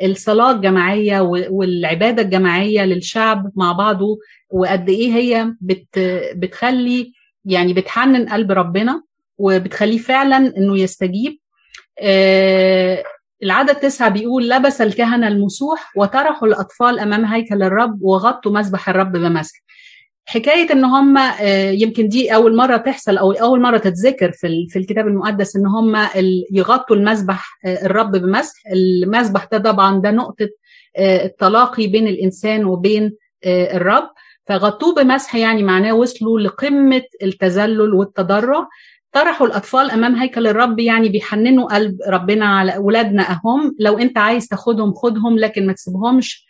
الصلاة الجماعية والعبادة الجماعية للشعب مع بعضه. وقد إيه هي بت بتخلي يعني بتحنن قلب ربنا. وبتخليه فعلا إنه يستجيب. آه العدد تسعة بيقول لبس الكهنة المسوح وطرحوا الأطفال أمام هيكل الرب وغطوا مسبح الرب بمسح. حكاية إن هم آه يمكن دي أول مرة تحصل أو أول مرة تتذكر في, في الكتاب المقدس إن هم يغطوا المسبح آه الرب بمسح. المسبح ده طبعا ده نقطة التلاقي بين الإنسان وبين الرب. فغطوه بمسح يعني معناه وصلوا لقمة التذلل والتضرع. طرحوا الأطفال أمام هيكل الرب يعني بيحننوا قلب ربنا على أولادنا أهم. لو أنت عايز تاخدهم خدهم لكن ما تسيبهمش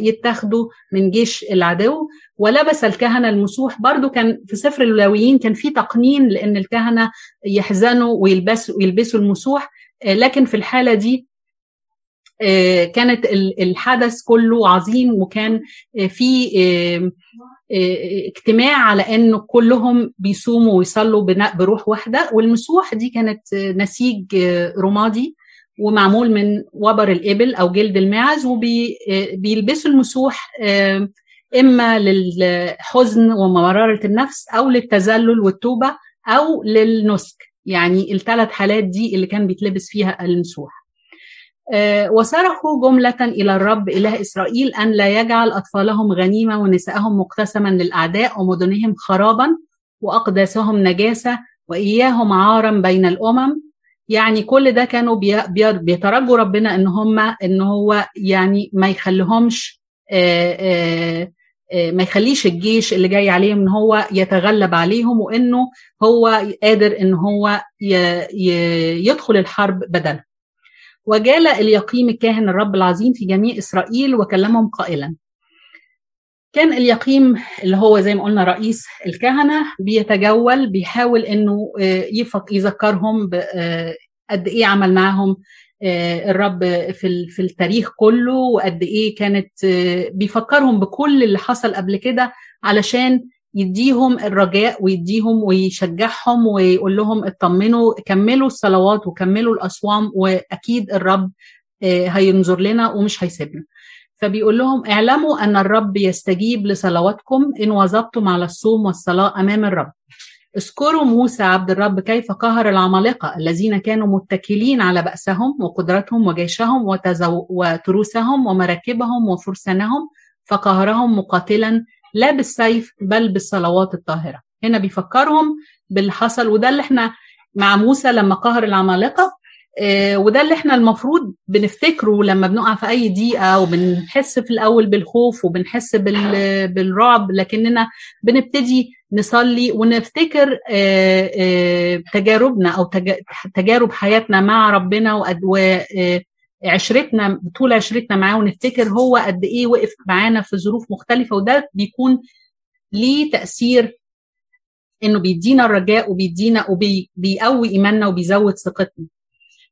يتاخدوا من جيش العدو. ولبس الكهنة المسوح برضو كان في سفر اللاويين كان في تقنين لأن الكهنة يحزنوا ويلبسوا ويلبسوا المسوح لكن في الحالة دي كانت الحدث كله عظيم وكان في اجتماع على انه كلهم بيصوموا ويصلوا بروح واحدة. والمسوح دي كانت نسيج رمادي ومعمول من وبر الإبل أو جلد الماعز وبيلبسوا المسوح إما للحزن ومراره النفس أو للتذلل والتوبة أو للنسك. يعني الثلاث حالات دي اللي كان بيتلبس فيها المسوح. وصرخوا جملة إلى الرب إله إسرائيل أن لا يجعل أطفالهم غنيمة ونساءهم مقتسما للأعداء ومدنهم خرابا وأقداسهم نجاسة وإياهم عارا بين الأمم. يعني كل ده كانوا بيترجوا ربنا إن هم إن هو يعني ما يخليهمش ما يخليش الجيش اللي جاي عليهم إن هو يتغلب عليهم وإنه هو قادر إن هو يدخل الحرب بدلهم وجال اليقيم الكاهن الرب العظيم في جميع إسرائيل وكلمهم قائلا. كان اليقيم اللي هو زي ما قلنا رئيس الكهنة بيتجول بيحاول إنه يفك يذكرهم قد إيه عمل معاهم الرب في في التاريخ كله وقد إيه كانت بيفكرهم بكل اللي حصل قبل كده علشان يديهم الرجاء ويديهم ويشجعهم ويقول لهم اطمنوا كملوا الصلوات وكملوا الأصوام وأكيد الرب هينظر لنا ومش هيسيبنا فبيقول لهم اعلموا أن الرب يستجيب لصلواتكم إن واظبتم على الصوم والصلاة أمام الرب اذكروا موسى عبد الرب كيف قهر العمالقة الذين كانوا متكلين على بأسهم وقدرتهم وجيشهم. وتروسهم ومراكبهم وفرسانهم فقهرهم مقاتلا لا بالسيف بل بالصلوات الطاهرة. هنا بيفكرهم باللي حصل وده اللي إحنا مع موسى لما قهر العمالقة آه وده اللي إحنا المفروض بنفتكره لما بنقع في أي ضيقه وبنحس في الأول بالخوف وبنحس بال... بالرعب لكننا بنبتدي نصلي ونفتكر آه آه تجاربنا أو تجارب حياتنا مع ربنا وعشرتنا طول عشرتنا معاه ونفتكر هو قد إيه وقف معانا في ظروف مختلفة وده بيكون ليه تأثير إنه بيدينا الرجاء وبيدينا وبيقوي إيماننا وبيزود ثقتنا.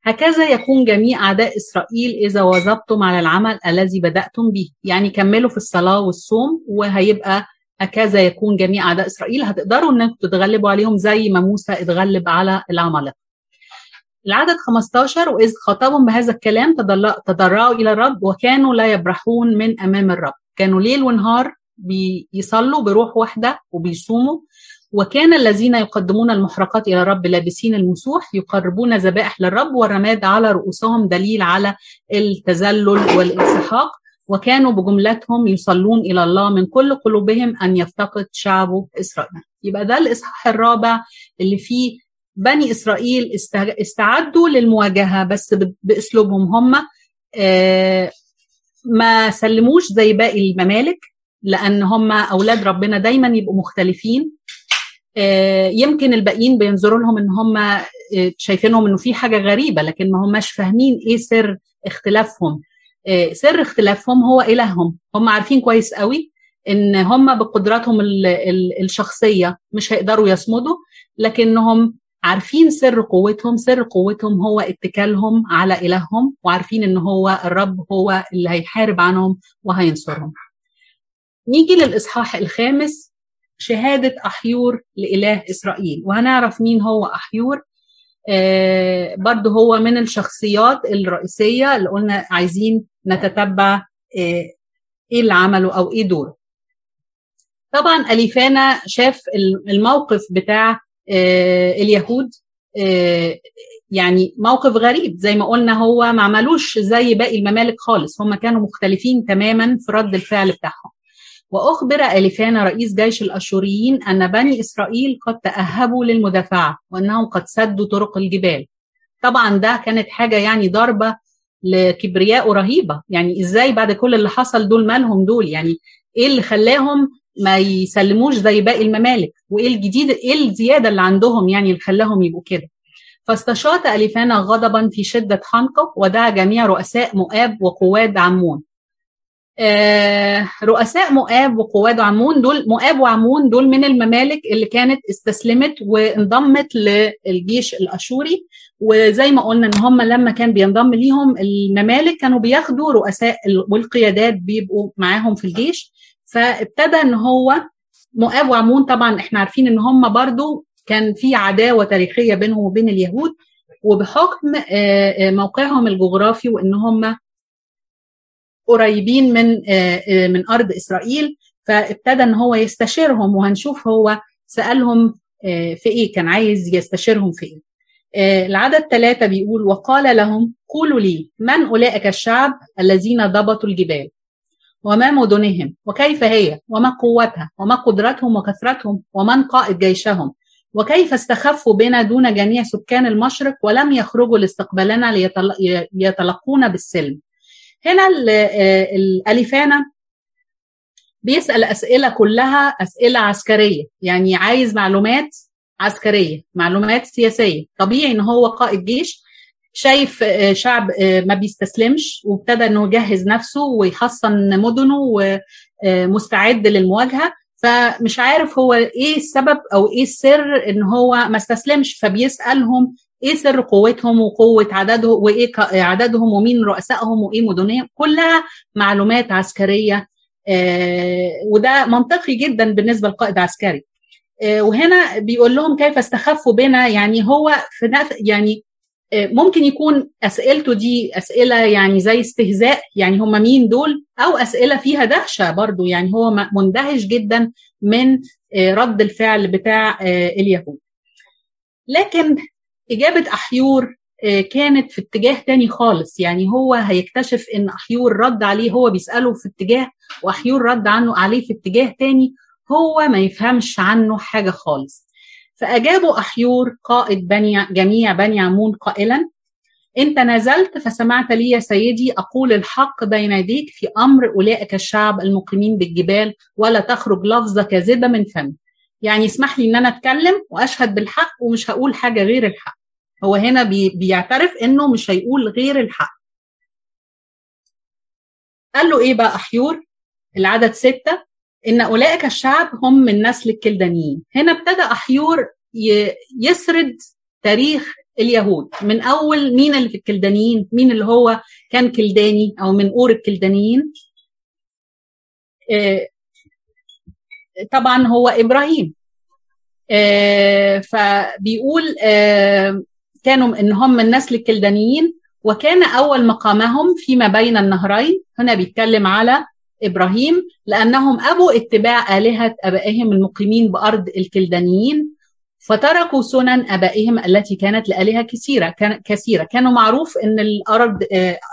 هكذا يكون جميع أعداء إسرائيل إذا واظبتم على العمل الذي بدأتم به. يعني كملوا في الصلاة والصوم وهيبقى هكذا يكون جميع أعداء إسرائيل. هتقدروا أنكم تتغلبوا عليهم زي ما موسى اتغلب على العمالقة. العدد 15 وإذ خاطبهم بهذا الكلام تضرعوا إلى الرب وكانوا لا يبرحون من أمام الرب. كانوا ليل ونهار بيصلوا بروح واحدة وبيصوموا وكان الذين يقدمون المحرقات إلى الرب لابسين المسوح يقربون ذبائح للرب والرماد على رؤوسهم دليل على التذلل والانسحاق وكانوا بجملتهم يصلون إلى الله من كل قلوبهم أن يفتقد شعبه إسرائيل. يبقى ده الإصحاح الرابع اللي فيه بني إسرائيل استعدوا للمواجهة بس بأسلوبهم هم ما سلموش زي باقي الممالك لأن هم أولاد ربنا دايما يبقوا مختلفين. يمكن الباقيين بينظروا لهم إن هم شايفينهم إنه في حاجة غريبة لكن ما هماش فاهمين إيه سر اختلافهم. سر اختلافهم هو إلههم. هم عارفين كويس قوي إن هم بقدراتهم الشخصية مش هيقدروا يصمدوا لكنهم عارفين سر قوتهم سر قوتهم هو اتكالهم على إلههم وعارفين إن هو الرب هو اللي هيحارب عنهم وهينصرهم. نيجي للإصحاح الخامس شهادة أحيور لإله إسرائيل. وهنعرف مين هو أحيور. آه برضه هو من الشخصيات الرئيسية اللي قلنا عايزين نتتبع آه إيه اللي عمله أو إيه دوره. طبعا أليفانا شاف الموقف بتاع اليهود. آه يعني موقف غريب زي ما قلنا هو ما عملوش زي باقي الممالك خالص. هم كانوا مختلفين تماما في رد الفعل بتاعهم. وأخبر أليفانا رئيس جيش الأشوريين أن بني إسرائيل قد تأهبوا للمدافعة وأنهم قد سدوا طرق الجبال. طبعا ده كانت حاجة يعني ضربة لكبرياء رهيبة. يعني إزاي بعد كل اللي حصل دول مالهم دول؟ يعني إيه اللي خلاهم ما يسلموش زي باقي الممالك. وإيه الجديد؟ إيه الزيادة اللي عندهم يعني اللي خلاهم يبقوا كده؟ فاستشاط أليفانا غضبا في شدة حنقه ودعا جميع رؤساء مؤاب وقواد عمون. آه رؤساء مؤاب وقواد عمون دول مؤاب وعمون دول من الممالك اللي كانت استسلمت وانضمت للجيش الأشوري. وزي ما قلنا إن هم لما كان بينضم ليهم الممالك كانوا بياخدوا رؤساء والقيادات بيبقوا معاهم في الجيش. فابتدى إن هو مؤاب وعمون. طبعا إحنا عارفين إن هم برضو كان في عداوة تاريخية بينهم وبين اليهود وبحكم آه موقعهم الجغرافي وإن هم قريبين من من أرض إسرائيل فابتدى إن هو يستشيرهم وهنشوف هو سألهم في إيه كان عايز يستشيرهم في إيه. العدد ثلاثة بيقول وقال لهم قولوا لي من أولئك الشعب الذين ضبطوا الجبال؟ وما مدنهم وكيف هي؟ وما قوتها؟ وما قدرتهم؟ وكثرتهم؟ ومن قائد جيشهم؟ وكيف استخفوا بنا دون جميع سكان المشرق ولم يخرجوا لاستقبالنا ليتلقونا بالسلم؟ هنا الأليفانا بيسأل أسئلة كلها أسئلة عسكرية يعني عايز معلومات عسكرية معلومات سياسية. طبيعي إن هو قائد جيش شايف شعب ما بيستسلمش وابتدى إنه يجهز نفسه ويحصن مدنه مستعد للمواجهة. فمش عارف هو إيه السبب أو إيه السر إن هو ما استسلمش فبيسألهم إيه سر قوتهم وقوة عددهم وإيه عددهم ومين رؤسائهم وإيه مدنهم. كلها معلومات عسكرية آه وده منطقي جدا بالنسبة لقائد عسكري. آه وهنا بيقول لهم كيف استخفوا بنا؟ يعني هو في يعني آه ممكن يكون أسئلته دي أسئلة يعني زي استهزاء يعني هم مين دول؟ أو أسئلة فيها دهشة برضو يعني هو مندهش جدا من رد الفعل بتاع اليهود. لكن إجابة أحيور كانت في اتجاه تاني خالص يعني هو هيكتشف إن أحيور رد عليه هو بيسأله في اتجاه وأحيور رد عنه عليه في اتجاه تاني هو ما يفهمش عنه حاجة خالص. فأجابه أحيور قائد بني جميع بني عمون قائلا إن تنازلت فسمعت لي يا سيدي أقول الحق بين يديك في أمر أولئك الشعب المقيمين بالجبال ولا تخرج لفظه كاذبه من فمي. يعني اسمح لي إن أنا أتكلم وأشهد بالحق ومش هقول حاجة غير الحق. هو هنا بي بيعترف إنه مش هيقول غير الحق. قال له إيه بقى أحيور؟ العدد ستة. إن أولئك الشعب هم من نسل الكلدانيين. هنا ابتدى احيور يسرد تاريخ اليهود. من أول مين اللي في الكلدانيين؟ مين اللي هو كان كلداني أو من أور الكلدانيين؟ طبعا هو إبراهيم. فبيقول كانوا إن هم من نسل الكلدانيين وكان أول مقامهم فيما بين النهرين. هنا بيتكلم على إبراهيم لأنهم أبوا اتباع آلهة آبائهم المقيمين بأرض الكلدانيين فتركوا سنن آبائهم التي كانت لآلهة كثيرة كان كثيرة. كانوا معروف إن الأرض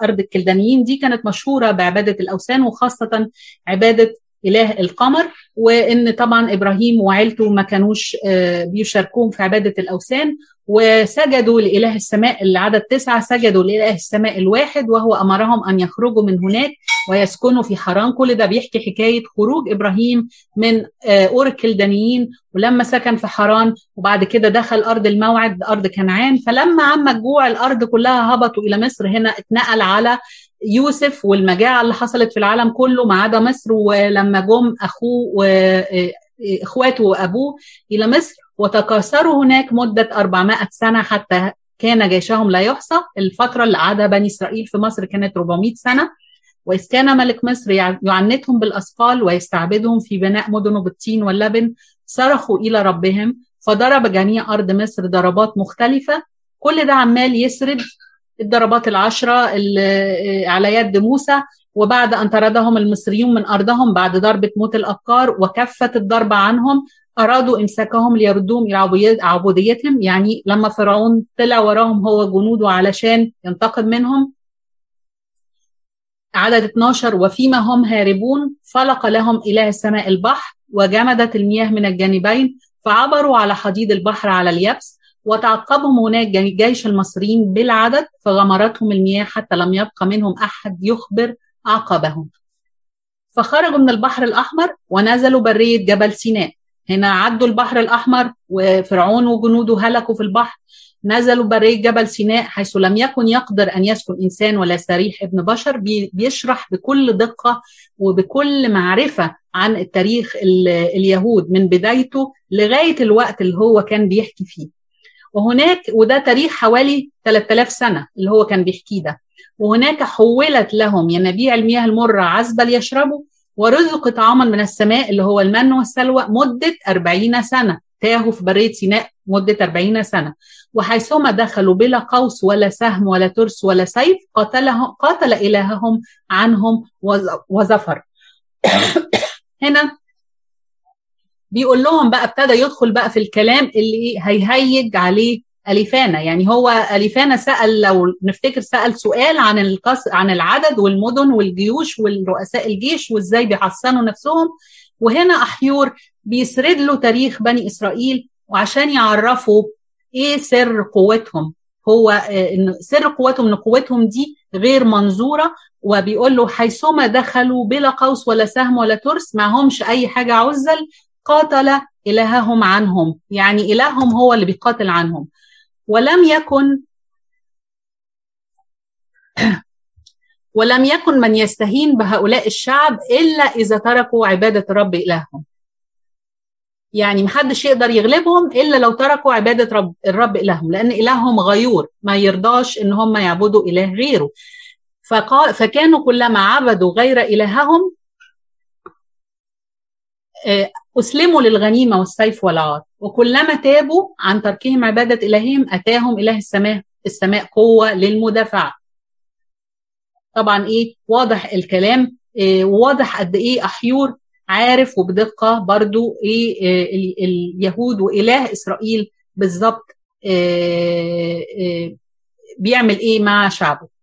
أرض الكلدانيين دي كانت مشهورة بعبادة الأوثان وخاصة عبادة إله القمر وإن طبعا إبراهيم وعيلته ما كانوش بيشاركوهم في عبادة الأوثان. وسجدوا لإله السماء العدد تسعة سجدوا لإله السماء الواحد وهو أمرهم أن يخرجوا من هناك ويسكنوا في حران كل ده بيحكي حكاية خروج إبراهيم من اور الكلدانيين ولما سكن في حران وبعد كده دخل أرض الموعد أرض كنعان. فلما عم الجوع الأرض كلها هبطوا إلى مصر. هنا اتنقل على يوسف والمجاعة اللي حصلت في العالم كله ما عدا مصر. ولما جم أخوه واخواته وأبوه إلى مصر وتكاثروا هناك مدة 400 سنة حتى كان جيشهم لا يحصى. الفترة اللي قعدها بني إسرائيل في مصر كانت 400 سنة. وإذ كان ملك مصر يعنتهم بالأثقال ويستعبدهم في بناء مدنه بالطين واللبن صرخوا إلى ربهم فضرب جميع أرض مصر ضربات مختلفة. كل ده عمال يسرد الضربات العشرة على يد موسى وبعد أن طردهم المصريون من أرضهم بعد ضربة موت الأبكار وكفت الضربة عنهم. أرادوا إمساكهم ليردوهم إلى عبوديتهم. يعني لما فرعون طلع وراهم هو جنوده علشان ينتقم منهم. عدد 12 وفيما هم هاربون فلق لهم إله السماء البحر وجمدت المياه من الجانبين فعبروا على حديد البحر على اليبس وتعقبهم هناك جيش المصريين بالعدد فغمرتهم المياه حتى لم يبقى منهم أحد يخبر عقبهم. فخرجوا من البحر الأحمر ونزلوا برية جبل سيناء. هنا عدوا البحر الأحمر وفرعون وجنوده هلكوا في البحر. نزلوا برية جبل سيناء حيث لم يكن يقدر أن يسكن إنسان ولا سريح ابن بشر. بيشرح بكل دقة وبكل معرفة عن التاريخ اليهود من بدايته لغاية الوقت اللي هو كان بيحكي فيه. وهناك وده تاريخ حوالي 3000 سنة اللي هو كان بيحكيه ده. وهناك حولت لهم ينابيع المياه المرة عذبة ليشربوا ورزق طعاما من السماء اللي هو المن والسلوى مدة 40 سنة. تاهوا في برية سيناء مدة 40 سنة. وحيثما دخلوا بلا قوس ولا سهم ولا ترس ولا سيف قاتلهم قاتل إلههم عنهم وظفر هنا بيقول لهم بقى ابتدى يدخل بقى في الكلام اللي هيهيج عليه أليفانا. يعني هو أليفانا سأل لو نفتكر سأل سؤال عن القص عن العدد والمدن والجيوش والرؤساء الجيش وإزاي بيحصنوا نفسهم. وهنا أحيور بيسرد له تاريخ بني إسرائيل وعشان يعرفوا إيه سر قوتهم. هو إن سر قوتهم إن قوتهم دي غير منظورة. وبيقول له حيثما دخلوا بلا قوس ولا سهم ولا ترس معهمش أي حاجة عزل قاتل إلههم عنهم. يعني إلههم هو اللي بيقاتل عنهم. ولم يكن ولم يكن من يستهين بهؤلاء الشعب إلا إذا تركوا عبادة الرب إلههم. يعني محدش يقدر يغلبهم إلا لو تركوا عبادة رب الرب إلههم لأن إلههم غيور ما يرضاش إن هم يعبدوا إله غيره. فكانوا كلما عبدوا غير إلههم أسلموا للغنيمة والسيف والعار. وكلما تابوا عن تركهم عبادة إلههم أتاهم إله السماء السماء قوة للمدافعة. طبعا إيه؟ واضح الكلام. إيه واضح قد إيه أحيور عارف وبدقة برضو إيه, إيه اليهود وإله إسرائيل بالظبط بيعمل إيه مع شعبه.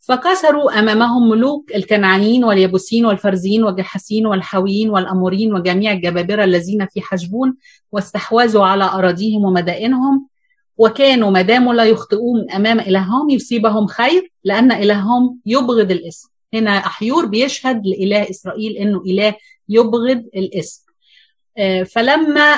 فكسروا أمامهم ملوك الكنعانيين واليبوسين والفرزيين والجحاسين والحويين والأمورين وجميع الجبابرة الذين في حجبون واستحوذوا على أراضيهم ومدائنهم. وكانوا ما داموا لا يخطئون أمام إلههم يصيبهم خير لأن إلههم يبغض الإسم. هنا أحيور بيشهد لإله إسرائيل إنه إله يبغض الإسم. فلما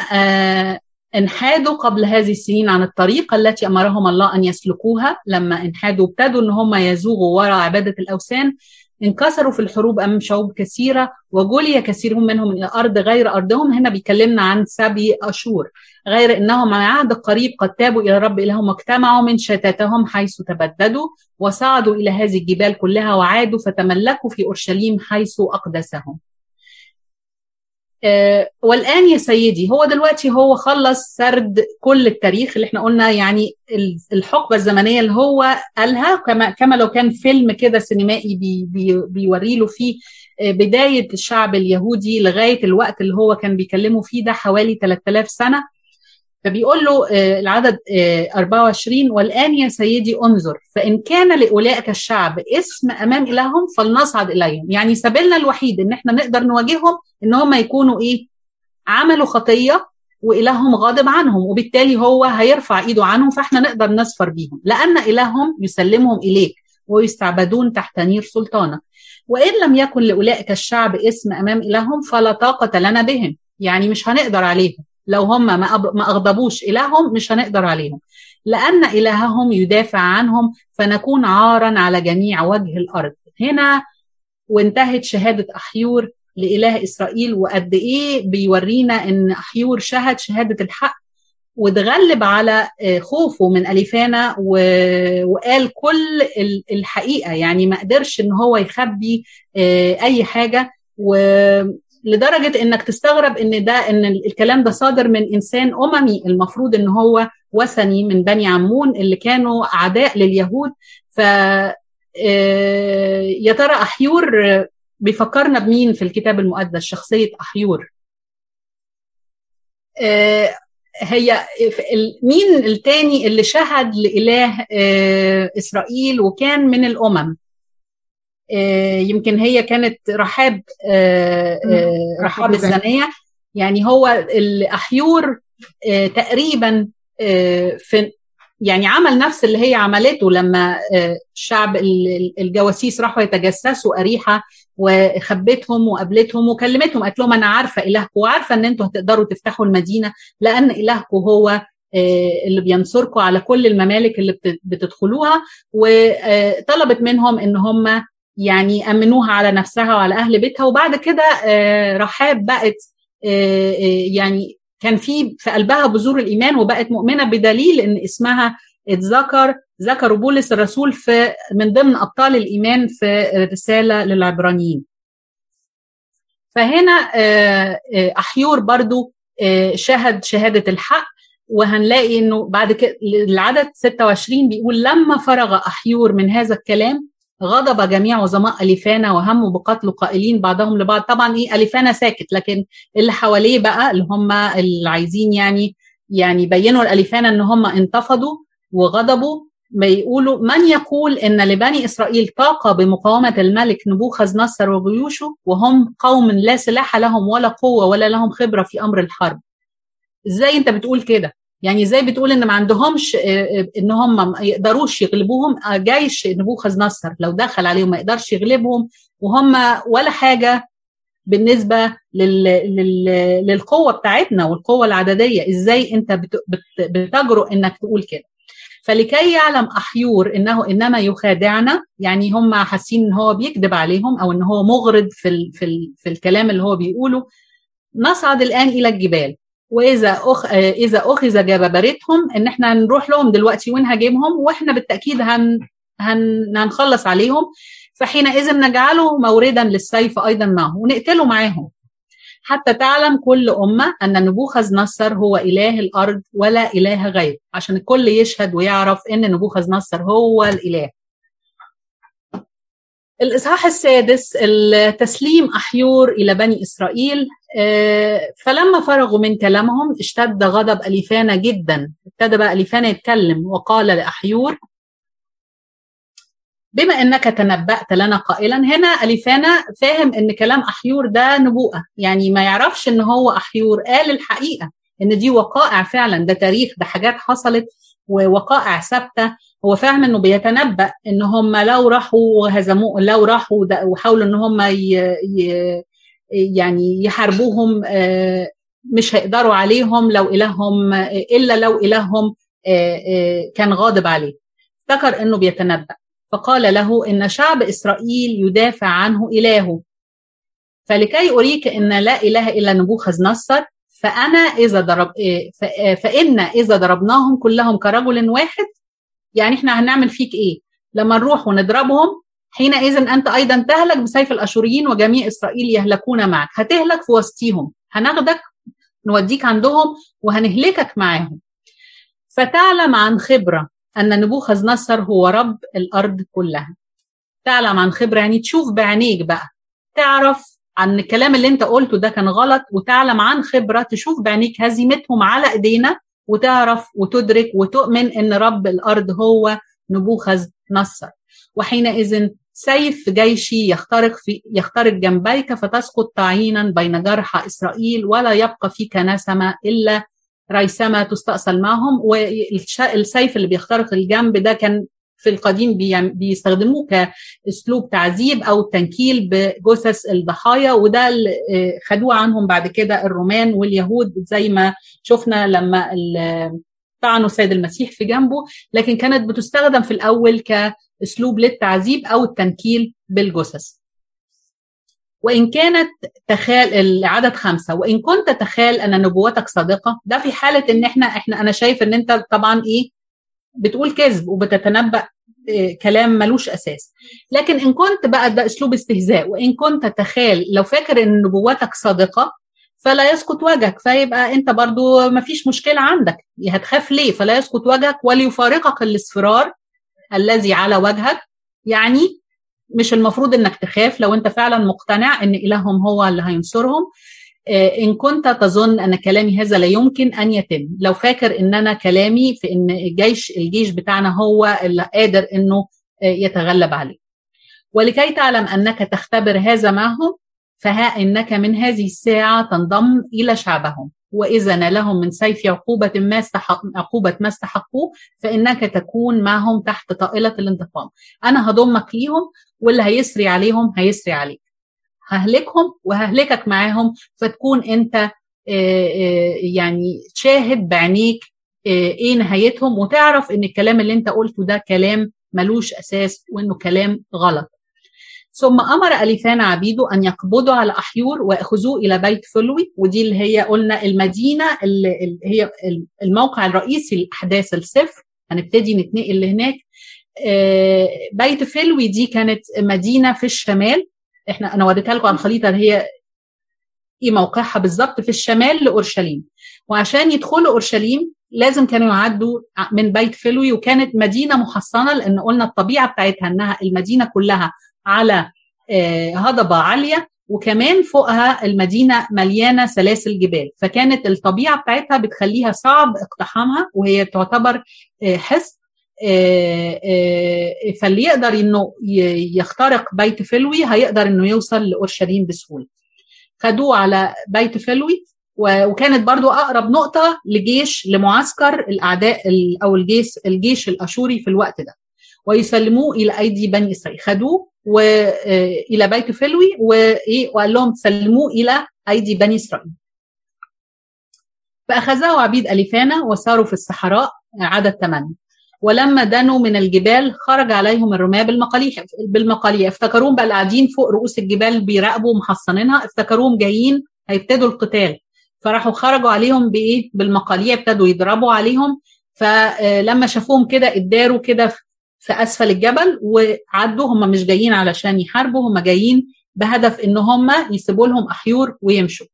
انحادوا قبل هذه السنين عن الطريق التي أمرهم الله أن يسلكوها. لما انحادوا ابتدوا إن هم يزوغوا وراء عبادة الأوثان. انكسروا في الحروب أمام شعوب كثيرة وجلي كثير منهم إلى أرض غير أرضهم. هنا بيكلمنا عن سبي أشور غير إنهم عن عهد قريب قد تابوا إلى رب إلههم واجتمعوا من شتاتهم حيث تبددوا وصعدوا إلى هذه الجبال كلها وعادوا فتملكوا في أورشليم حيث أقدسهم. آه والآن يا سيدي هو دلوقتي هو خلص سرد كل التاريخ اللي إحنا قلنا يعني الحقبة الزمنية اللي هو قالها كما كما لو كان فيلم كده سينمائي بي بي بيوري له فيه بداية الشعب اليهودي لغاية الوقت اللي هو كان بيكلمه فيه ده حوالي 3000 سنة. فبيقول له العدد 24 والآن يا سيدي انظر فإن كان لأولئك الشعب اسم أمام إلههم فلنصعد إليهم. يعني سبيلنا الوحيد إن إحنا نقدر نواجههم إن هم يكونوا إيه؟ عملوا خطية وإلههم غاضب عنهم وبالتالي هو هيرفع إيده عنهم فإحنا نقدر نصفر بيهم. لأن إلههم يسلمهم إليك ويستعبدون تحت نير سلطانك. وإن لم يكن لأولئك الشعب اسم أمام إلههم فلا طاقة لنا بهم. يعني مش هنقدر عليهم. لو هم ما أغضبوش إلههم مش هنقدر عليهم. لأن إلههم يدافع عنهم فنكون عارا على جميع وجه الأرض. هنا وانتهت شهادة أحيور لإله إسرائيل وقد إيه بيورينا إن أحيور شهد شهادة الحق وتغلب على خوفه من أليفانا وقال كل الحقيقة. يعني ما قدرش إن هو يخبي أي حاجة لدرجة إنك تستغرب إن ده إن الكلام ده صادر من إنسان أممي المفروض إن هو وثني من بني عمون اللي كانوا أعداء لليهود. ف يا ترى أحيور بيفكرنا بمين في الكتاب المقدس؟ شخصية أحيور. هي مين التاني اللي شهد لإله إسرائيل وكان من الأمم؟ يمكن هي كانت رحاب رحاب الزانية يعني هو الأحيور تقريبا في يعني عمل نفس اللي هي عملته لما الشعب الجواسيس راحوا يتجسسوا أريحة وخبتهم وقابلتهم وكلمتهم قالت لهم أنا عارفة إلهكم وعارفة إن أنتوا هتقدروا تفتحوا المدينة لأن إلهكم هو اللي بينصركم على كل الممالك اللي بتدخلوها وطلبت منهم إن هم يعني أمنوها على نفسها وعلى أهل بيتها. وبعد كده رحاب بقت يعني كان في في قلبها بذور الإيمان وبقت مؤمنة بدليل إن اسمها اتذكر ذكروا بولس الرسول في من ضمن أبطال الإيمان في رسالة للعبرانيين. فهنا أحيور برضو شهد شهادة الحق. وهنلاقي إنه بعد كده العدد 26 بيقول لما فرغ أحيور من هذا الكلام غضب جميع عظماء أليفانا وهموا بقتل قائلين بعضهم لبعض. طبعا إيه أليفانا ساكت لكن اللي حواليه بقى اللي هم اللي عايزين يعني يعني بينوا الأليفانا إن هم انتفضوا وغضبوا بيقولوا من يقول إن لبني إسرائيل طاقه بمقاومة الملك نبوخذ نصر وجيوشه وهم قوم لا سلاح لهم ولا قوة ولا لهم خبرة في أمر الحرب؟ إزاي أنت بتقول كده؟ يعني إزاي بتقول إن ما عندهمش إن هم ما يقدروش يغلبوهم جيش نبوخذ نصر. لو دخل عليهم ما يقدرش يغلبهم وهم ولا حاجة بالنسبة لل... لل... للقوة بتاعتنا والقوة العددية. إزاي أنت بت... بت... بتجرؤ إنك تقول كده؟ فلكي يعلم أحيور إنه إنما يخادعنا يعني هم حاسين إن هو بيكذب عليهم أو إن هو مغرض في ال في ال في الكلام اللي هو بيقوله نصعد الآن إلى الجبال. وإذا أخ... إذا أخذ جبابرتهم إن إحنا نروح لهم دلوقتي ونهاجمهم وإحنا بالتأكيد هن... هن... هنخلص عليهم. فحينئذ نجعله موردا للسيف أيضا معه ونقتله معاهم. حتى تعلم كل أمة أن نبوخذ نصر هو إله الأرض ولا إله غيره عشان الكل يشهد ويعرف أن نبوخذ نصر هو الإله. الإصحاح السادس التسليم أحيور إلى بني إسرائيل. فلما فرغوا من كلامهم اشتد غضب أليفانا جدا. ابتدى بقى أليفانا يتكلم وقال لأحيور بما أنك تنبأت لنا قائلا هنا أليفانا فاهم إن كلام أحيور ده نبوءة. يعني ما يعرفش إن هو أحيور قال الحقيقة إن دي وقائع فعلا ده تاريخ ده حاجات حصلت ووقائع ثابتة. هو فاهم إنه بيتنبأ إن هم لو راحوا وهزموه لو راحوا وحاولوا إن هم ي... ي... يعني يحاربوهم مش هيقدروا عليهم لو إلههم إلا لو إلههم كان غاضب عليه. افتكر إنه بيتنبأ. فقال له إن شعب إسرائيل يدافع عنه إلهه. فلكي أريك أن لا إله إلا نبوخذ نصر فأنا إذا ضرب فإن إذا ضربناهم كلهم كرجل واحد يعني إحنا هنعمل فيك إيه؟ لما نروح ونضربهم حينئذ أنت أيضا تهلك بسيف الأشوريين وجميع إسرائيل يهلكون معك. هتهلك في وسطيهم. هناخدك نوديك عندهم وهنهلكك معاهم. فتعلم عن خبرة أن نبوخذ نصر هو رب الأرض كلها. تعلم عن خبرة يعني تشوف بعينيك بقى. تعرف عن الكلام اللي أنت قلته ده كان غلط وتعلم عن خبرة تشوف بعينيك هزيمتهم على إيدينا وتعرف وتدرك وتؤمن إن رب الأرض هو نبوخذ نصر. وحينئذ سيف جيشي يخترق في يخترق جنبيك فتسقط تعيينا بين جرحى إسرائيل ولا يبقى فيك نسمة إلا ريسمه تستأصل معهم. والسيف اللي بيخترق الجنب ده كان في القديم بيستخدموه كأسلوب تعذيب أو تنكيل بجثث الضحايا وده اللي خدوه عنهم بعد كده الرومان واليهود زي ما شفنا لما طعنوا السيد المسيح في جنبه لكن كانت بتستخدم في الأول كأسلوب للتعذيب أو التنكيل بالجثث. وإن كانت تخال العدد خمسة وإن كنت تخال أن نبوتك صادقة ده في حالة إن إحنا إحنا أنا شايف إن أنت طبعا إيه بتقول كذب وبتتنبأ إيه كلام ملوش أساس. لكن إن كنت بقى ده أسلوب استهزاء وإن كنت تخال لو فاكر إن نبوتك صادقة فلا يسقط وجهك. فيبقى أنت برضو ما فيش مشكلة عندك. هتخاف ليه؟ فلا يسقط وجهك وليفارقك الاصفرار الذي على وجهك. يعني مش المفروض إنك تخاف لو أنت فعلا مقتنع إن إلههم هو اللي هينصرهم. إن كنت تظن أن كلامي هذا لا يمكن أن يتم. لو فاكر ان أنا كلامي في إن الجيش الجيش بتاعنا هو اللي قادر إنه يتغلب عليه. ولكي تعلم أنك تختبر هذا معهم فها إنك من هذه الساعة تنضم إلى شعبهم. وإذا نالهم من سيف عقوبة ما استحق عقوبة ما استحقوه فإنك تكون معهم تحت طائلة الانتقام. أنا هضمك ليهم واللي هيسري عليهم هيسري عليك. ههلكهم وههلكك معاهم فتكون انت يعني شاهد بعينيك إيه نهايتهم وتعرف ان الكلام اللي انت قلته ده كلام ملوش أساس وإنه كلام غلط. ثم أمر أليفان عبيده أن يقبضوا على أحيور واخذوه إلى بيت فلوي ودي اللي هي قلنا المدينة اللي هي الموقع الرئيسي لأحداث السفر. هنبتدي نتنقل لهناك. بيت فلوي دي كانت مدينة في الشمال إحنا أنا وريتها لكم على الخريطه هي إيه موقعها بالظبط في الشمال لأورشليم. وعشان يدخلوا أورشليم لازم كانوا يعدوا من بيت فلوي وكانت مدينة محصنة لأن قلنا الطبيعة بتاعتها إنها المدينة كلها على هضبة عالية وكمان فوقها المدينة مليانة سلاسل جبال. فكانت الطبيعة بتاعتها بتخليها صعب اقتحامها وهي تعتبر حصن. فاللي يقدر إنه يخترق بيت فلوي هيقدر إنه يوصل لأورشليم بسهولة. خدوه على بيت فلوي وكانت برضو أقرب نقطة لجيش لمعسكر الأعداء أو الجيش الجيش الأشوري في الوقت ده. ويسلموه إلى أيدي بني إسرائيل. خدوه والى بيت فلوي وإيه وقال لهم سلموه إلى أيدي بني إسرائيل. فأخذه عبيد أليفانا وساروا في الصحراء عدد ثمانية. ولما دنوا من الجبال خرج عليهم الرماة بالمقاليح بالمقاليح. افتكروهم بقى قاعدين فوق رؤوس الجبال بيراقبوا محصنينها. افتكروهم جايين هيبتدوا القتال. فراحوا خرجوا عليهم بإيه؟ بالمقاليع ابتدوا يضربوا عليهم. فلما شافوهم كده اتداروا كده في أسفل الجبل وعدوا. هم مش جايين علشان يحاربوا هم جايين بهدف إن هم يسيبوا لهم أحيور ويمشوا.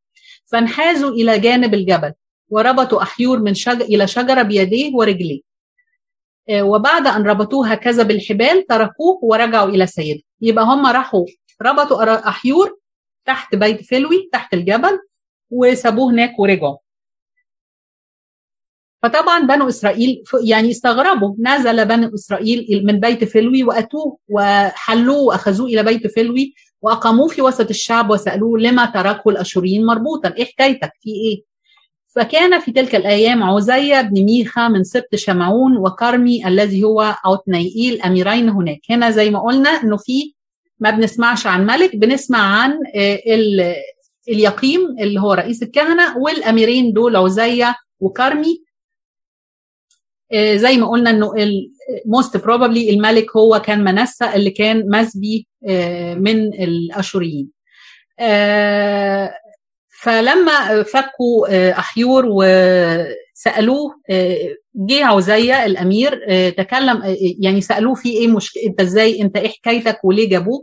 فانحازوا إلى جانب الجبل وربطوا أحيور من شجر إلى شجرة بيديه ورجليه. وبعد أن ربطوه هكذا بالحبال تركوه ورجعوا إلى سيده. يبقى هم راحوا ربطوا أحيور تحت بيت فلوي تحت الجبل وسابوه هناك ورجعوا. فطبعا بنو إسرائيل يعني استغربوا. نزل بنو إسرائيل من بيت فلوي وأتوه وحلوه وأخذوه إلى بيت فلوي وأقاموه في وسط الشعب وسألوه لما تركوا الأشوريين مربوطا؟ إيه حكايتك؟ في إيه؟ فكان في تلك الأيام عزية بن ميخا من سبط شمعون وكرمي الذي هو عتنيئيل أميرين هناك. هنا زي ما قلنا إنه في ما بنسمعش عن ملك بنسمع عن اليقيم اللي هو رئيس الكهنة والأميرين دول عزية وكرمي. زي ما قلنا إنه موست بروبابلي الملك هو كان منسى اللي كان مسبي من الأشوريين. فلما فكوا احيور وسألوه جه عزية الأمير تكلم يعني سألوه في إيه مشكله أنت إزاي أنت إيه حكايتك وليه جابوك؟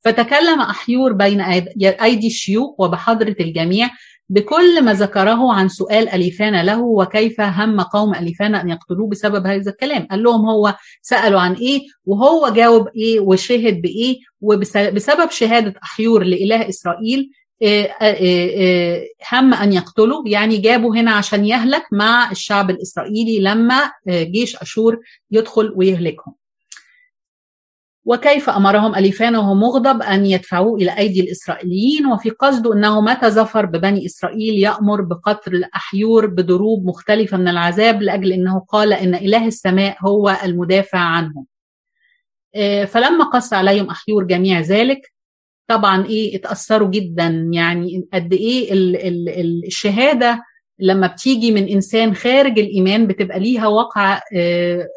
فتكلم احيور بين أيدي الشيوخ وبحضرة الجميع بكل ما ذكره عن سؤال أليفان له وكيف هم قوم أليفان أن يقتلوه بسبب هذا الكلام. قال لهم هو سألوا عن إيه وهو جاوب إيه وشهد بإيه وبسبب شهادة أحيور لإله إسرائيل هم أن يقتله يعني جابوا هنا عشان يهلك مع الشعب الإسرائيلي لما جيش أشور يدخل ويهلكهم. وكيف أمرهم أليفان وهو مغضب أن يدفعوه إلى أيدي الإسرائيليين؟ وفي قصده أنه متى ظفر ببني إسرائيل يأمر بقتل أحيور بضروب مختلفة من العذاب لأجل أنه قال أن إله السماء هو المدافع عنهم. فلما قص عليهم أحيور جميع ذلك طبعا إيه اتأثروا جدا. يعني قد إيه ال ال ال الشهادة لما بتيجي من إنسان خارج الإيمان بتبقى ليها وقع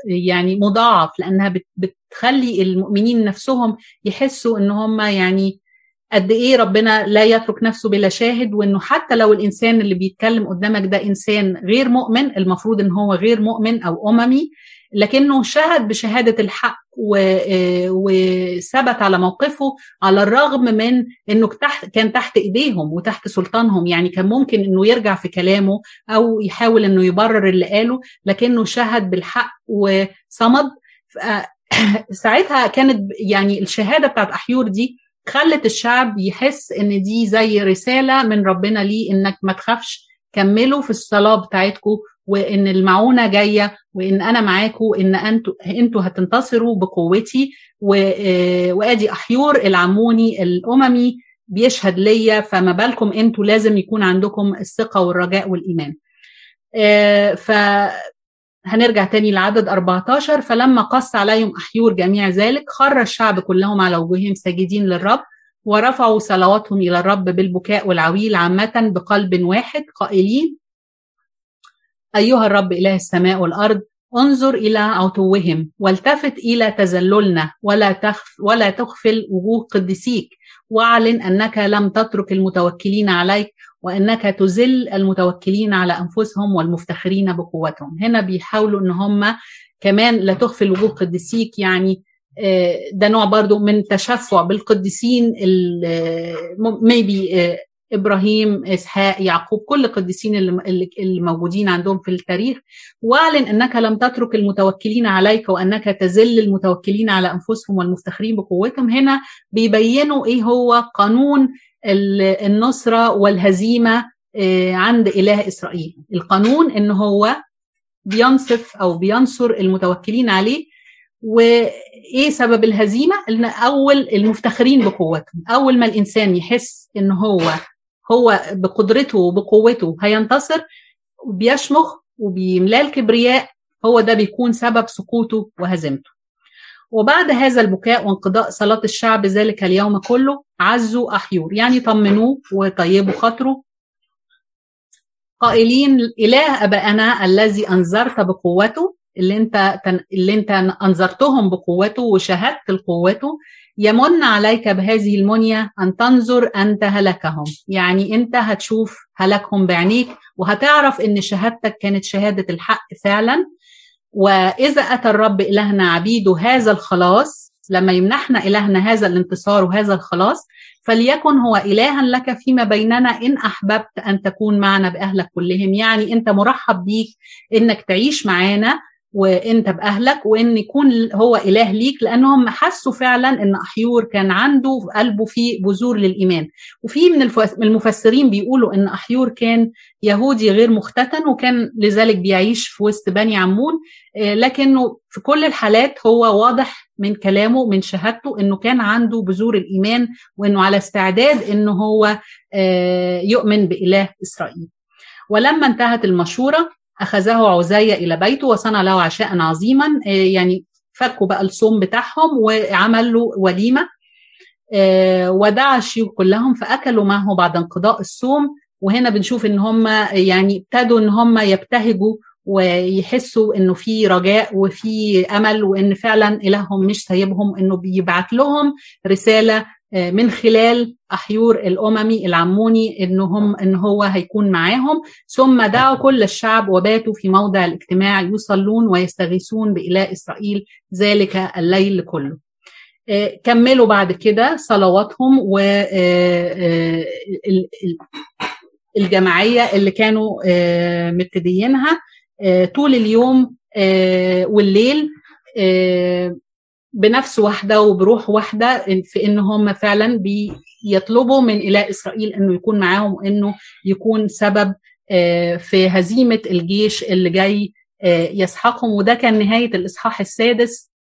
يعني مضاعف لأنها بتخلي المؤمنين نفسهم يحسوا إن هم يعني قد إيه ربنا لا يترك نفسه بلا شاهد وإنه حتى لو الإنسان اللي بيتكلم قدامك ده إنسان غير مؤمن المفروض إن هو غير مؤمن أو أممي لكنه شهد بشهادة الحق وثبت على موقفه على الرغم من إنه تحت كان تحت إيديهم وتحت سلطانهم. يعني كان ممكن إنه يرجع في كلامه أو يحاول إنه يبرر اللي قاله لكنه شهد بالحق وصمد. ساعتها كانت يعني الشهادة بتاعت أحيور دي خلت الشعب يحس إن دي زي رسالة من ربنا ليه إنك ما تخافش كملوا في الصلاة بتاعتكم وإن المعونة جاية وإن أنا معاكم إن أنتوا أنتوا هتنتصروا بقوتي. وآدي أحيور العموني الأممي بيشهد ليا فما بالكم أنتوا لازم يكون عندكم الثقة والرجاء والإيمان. ف هنرجع تاني لعدد 14 فلما قص عليهم أحيور جميع ذلك خر الشعب كلهم على وجوههم ساجدين للرب ورفعوا صلواتهم إلى الرب بالبكاء والعويل عامة بقلب واحد قائلين أيها الرب إله السماء والأرض انظر إلى عتوهم والتفت إلى تذللنا ولا تخف ولا تغفل وجوه قدسيك واعلن أنك لم تترك المتوكلين عليك وأنك تذل المتوكلين على أنفسهم والمفتخرين بقوتهم. هنا بيحاولوا إن هم كمان لا تغفل وجوه قدسيك يعني ده نوع برضو من تشفع بالقديسين ميبي إبراهيم إسحاق يعقوب كل القديسين اللي موجودين عندهم في التاريخ. واعلن أنك لم تترك المتوكلين عليك وأنك تذل المتوكلين على أنفسهم والمفتخرين بقوتهم. هنا بيبينوا إيه هو قانون النصرة والهزيمة عند إله إسرائيل. القانون إن هو بينصف أو بينصر المتوكلين عليه. وإيه سبب الهزيمة؟ إن أول المفتخرين بقوتهم. أول ما الإنسان يحس إن هو هو بقدرته وبقوته هينتصر بيشمخ وبيملاه الكبرياء هو ده بيكون سبب سقوطه وهزيمته. وبعد هذا البكاء وانقضاء صلاة الشعب ذلك اليوم كله عزوا أحيور. يعني طمنوه وطيبوا خاطره. قائلين إله أبائنا الذي أنذرت بقوته اللي أنت اللي أنت أنذرتهم بقوته وشهدت لقوته يمن عليك بهذه المنية أن تنظر أنت هلكهم. يعني أنت هتشوف هلكهم بعينيك وهتعرف أن شهادتك كانت شهادة الحق فعلا. وإذا أتى الرب إلهنا عبيده هذا الخلاص لما يمنحنا إلهنا هذا الانتصار وهذا الخلاص فليكن هو إلها لك فيما بيننا إن أحببت أن تكون معنا بأهلك كلهم. يعني أنت مرحب بيك إنك تعيش معانا. وانت باهلك وإن يكون هو إله ليك لأنهم حسوا فعلا إن أحيور كان عنده في قلبه في بذور للإيمان. وفي من المفسرين بيقولوا إن أحيور كان يهودي غير مختتن وكان لذلك بيعيش في وسط بني عمون لكنه في كل الحالات هو واضح من كلامه من شهادته إنه كان عنده بذور الإيمان وإنه على استعداد انه هو يؤمن بإله إسرائيل. ولما انتهت المشورة أخذه عزية إلى بيته وصنع له عشاء عظيما يعني فكوا بقى الصوم بتاعهم وعمل له وليمة ودعا الشيوخ كلهم فأكلوا معه بعد انقضاء الصوم. وهنا بنشوف إن هم يعني ابتدوا إن هم يبتهجوا ويحسوا إنه في رجاء وفي أمل وإن فعلا إلههم مش سايبهم إنه بيبعت لهم رسالة من خلال أحيور الأممي العموني انهم إن هو هيكون معاهم. ثم دعوا كل الشعب وباتوا في موضع الاجتماع يصلون ويستغيثون بإله إسرائيل ذلك الليل كله. كملوا بعد كده صلواتهم و الجماعيه اللي كانوا مبتديينها طول اليوم والليل بنفس واحدة وبروح واحدة في إن هم فعلا بيطلبوا من إله إسرائيل إنه يكون معاهم وانه يكون سبب في هزيمة الجيش اللي جاي يسحقهم. وده كان نهاية الإصحاح السادس.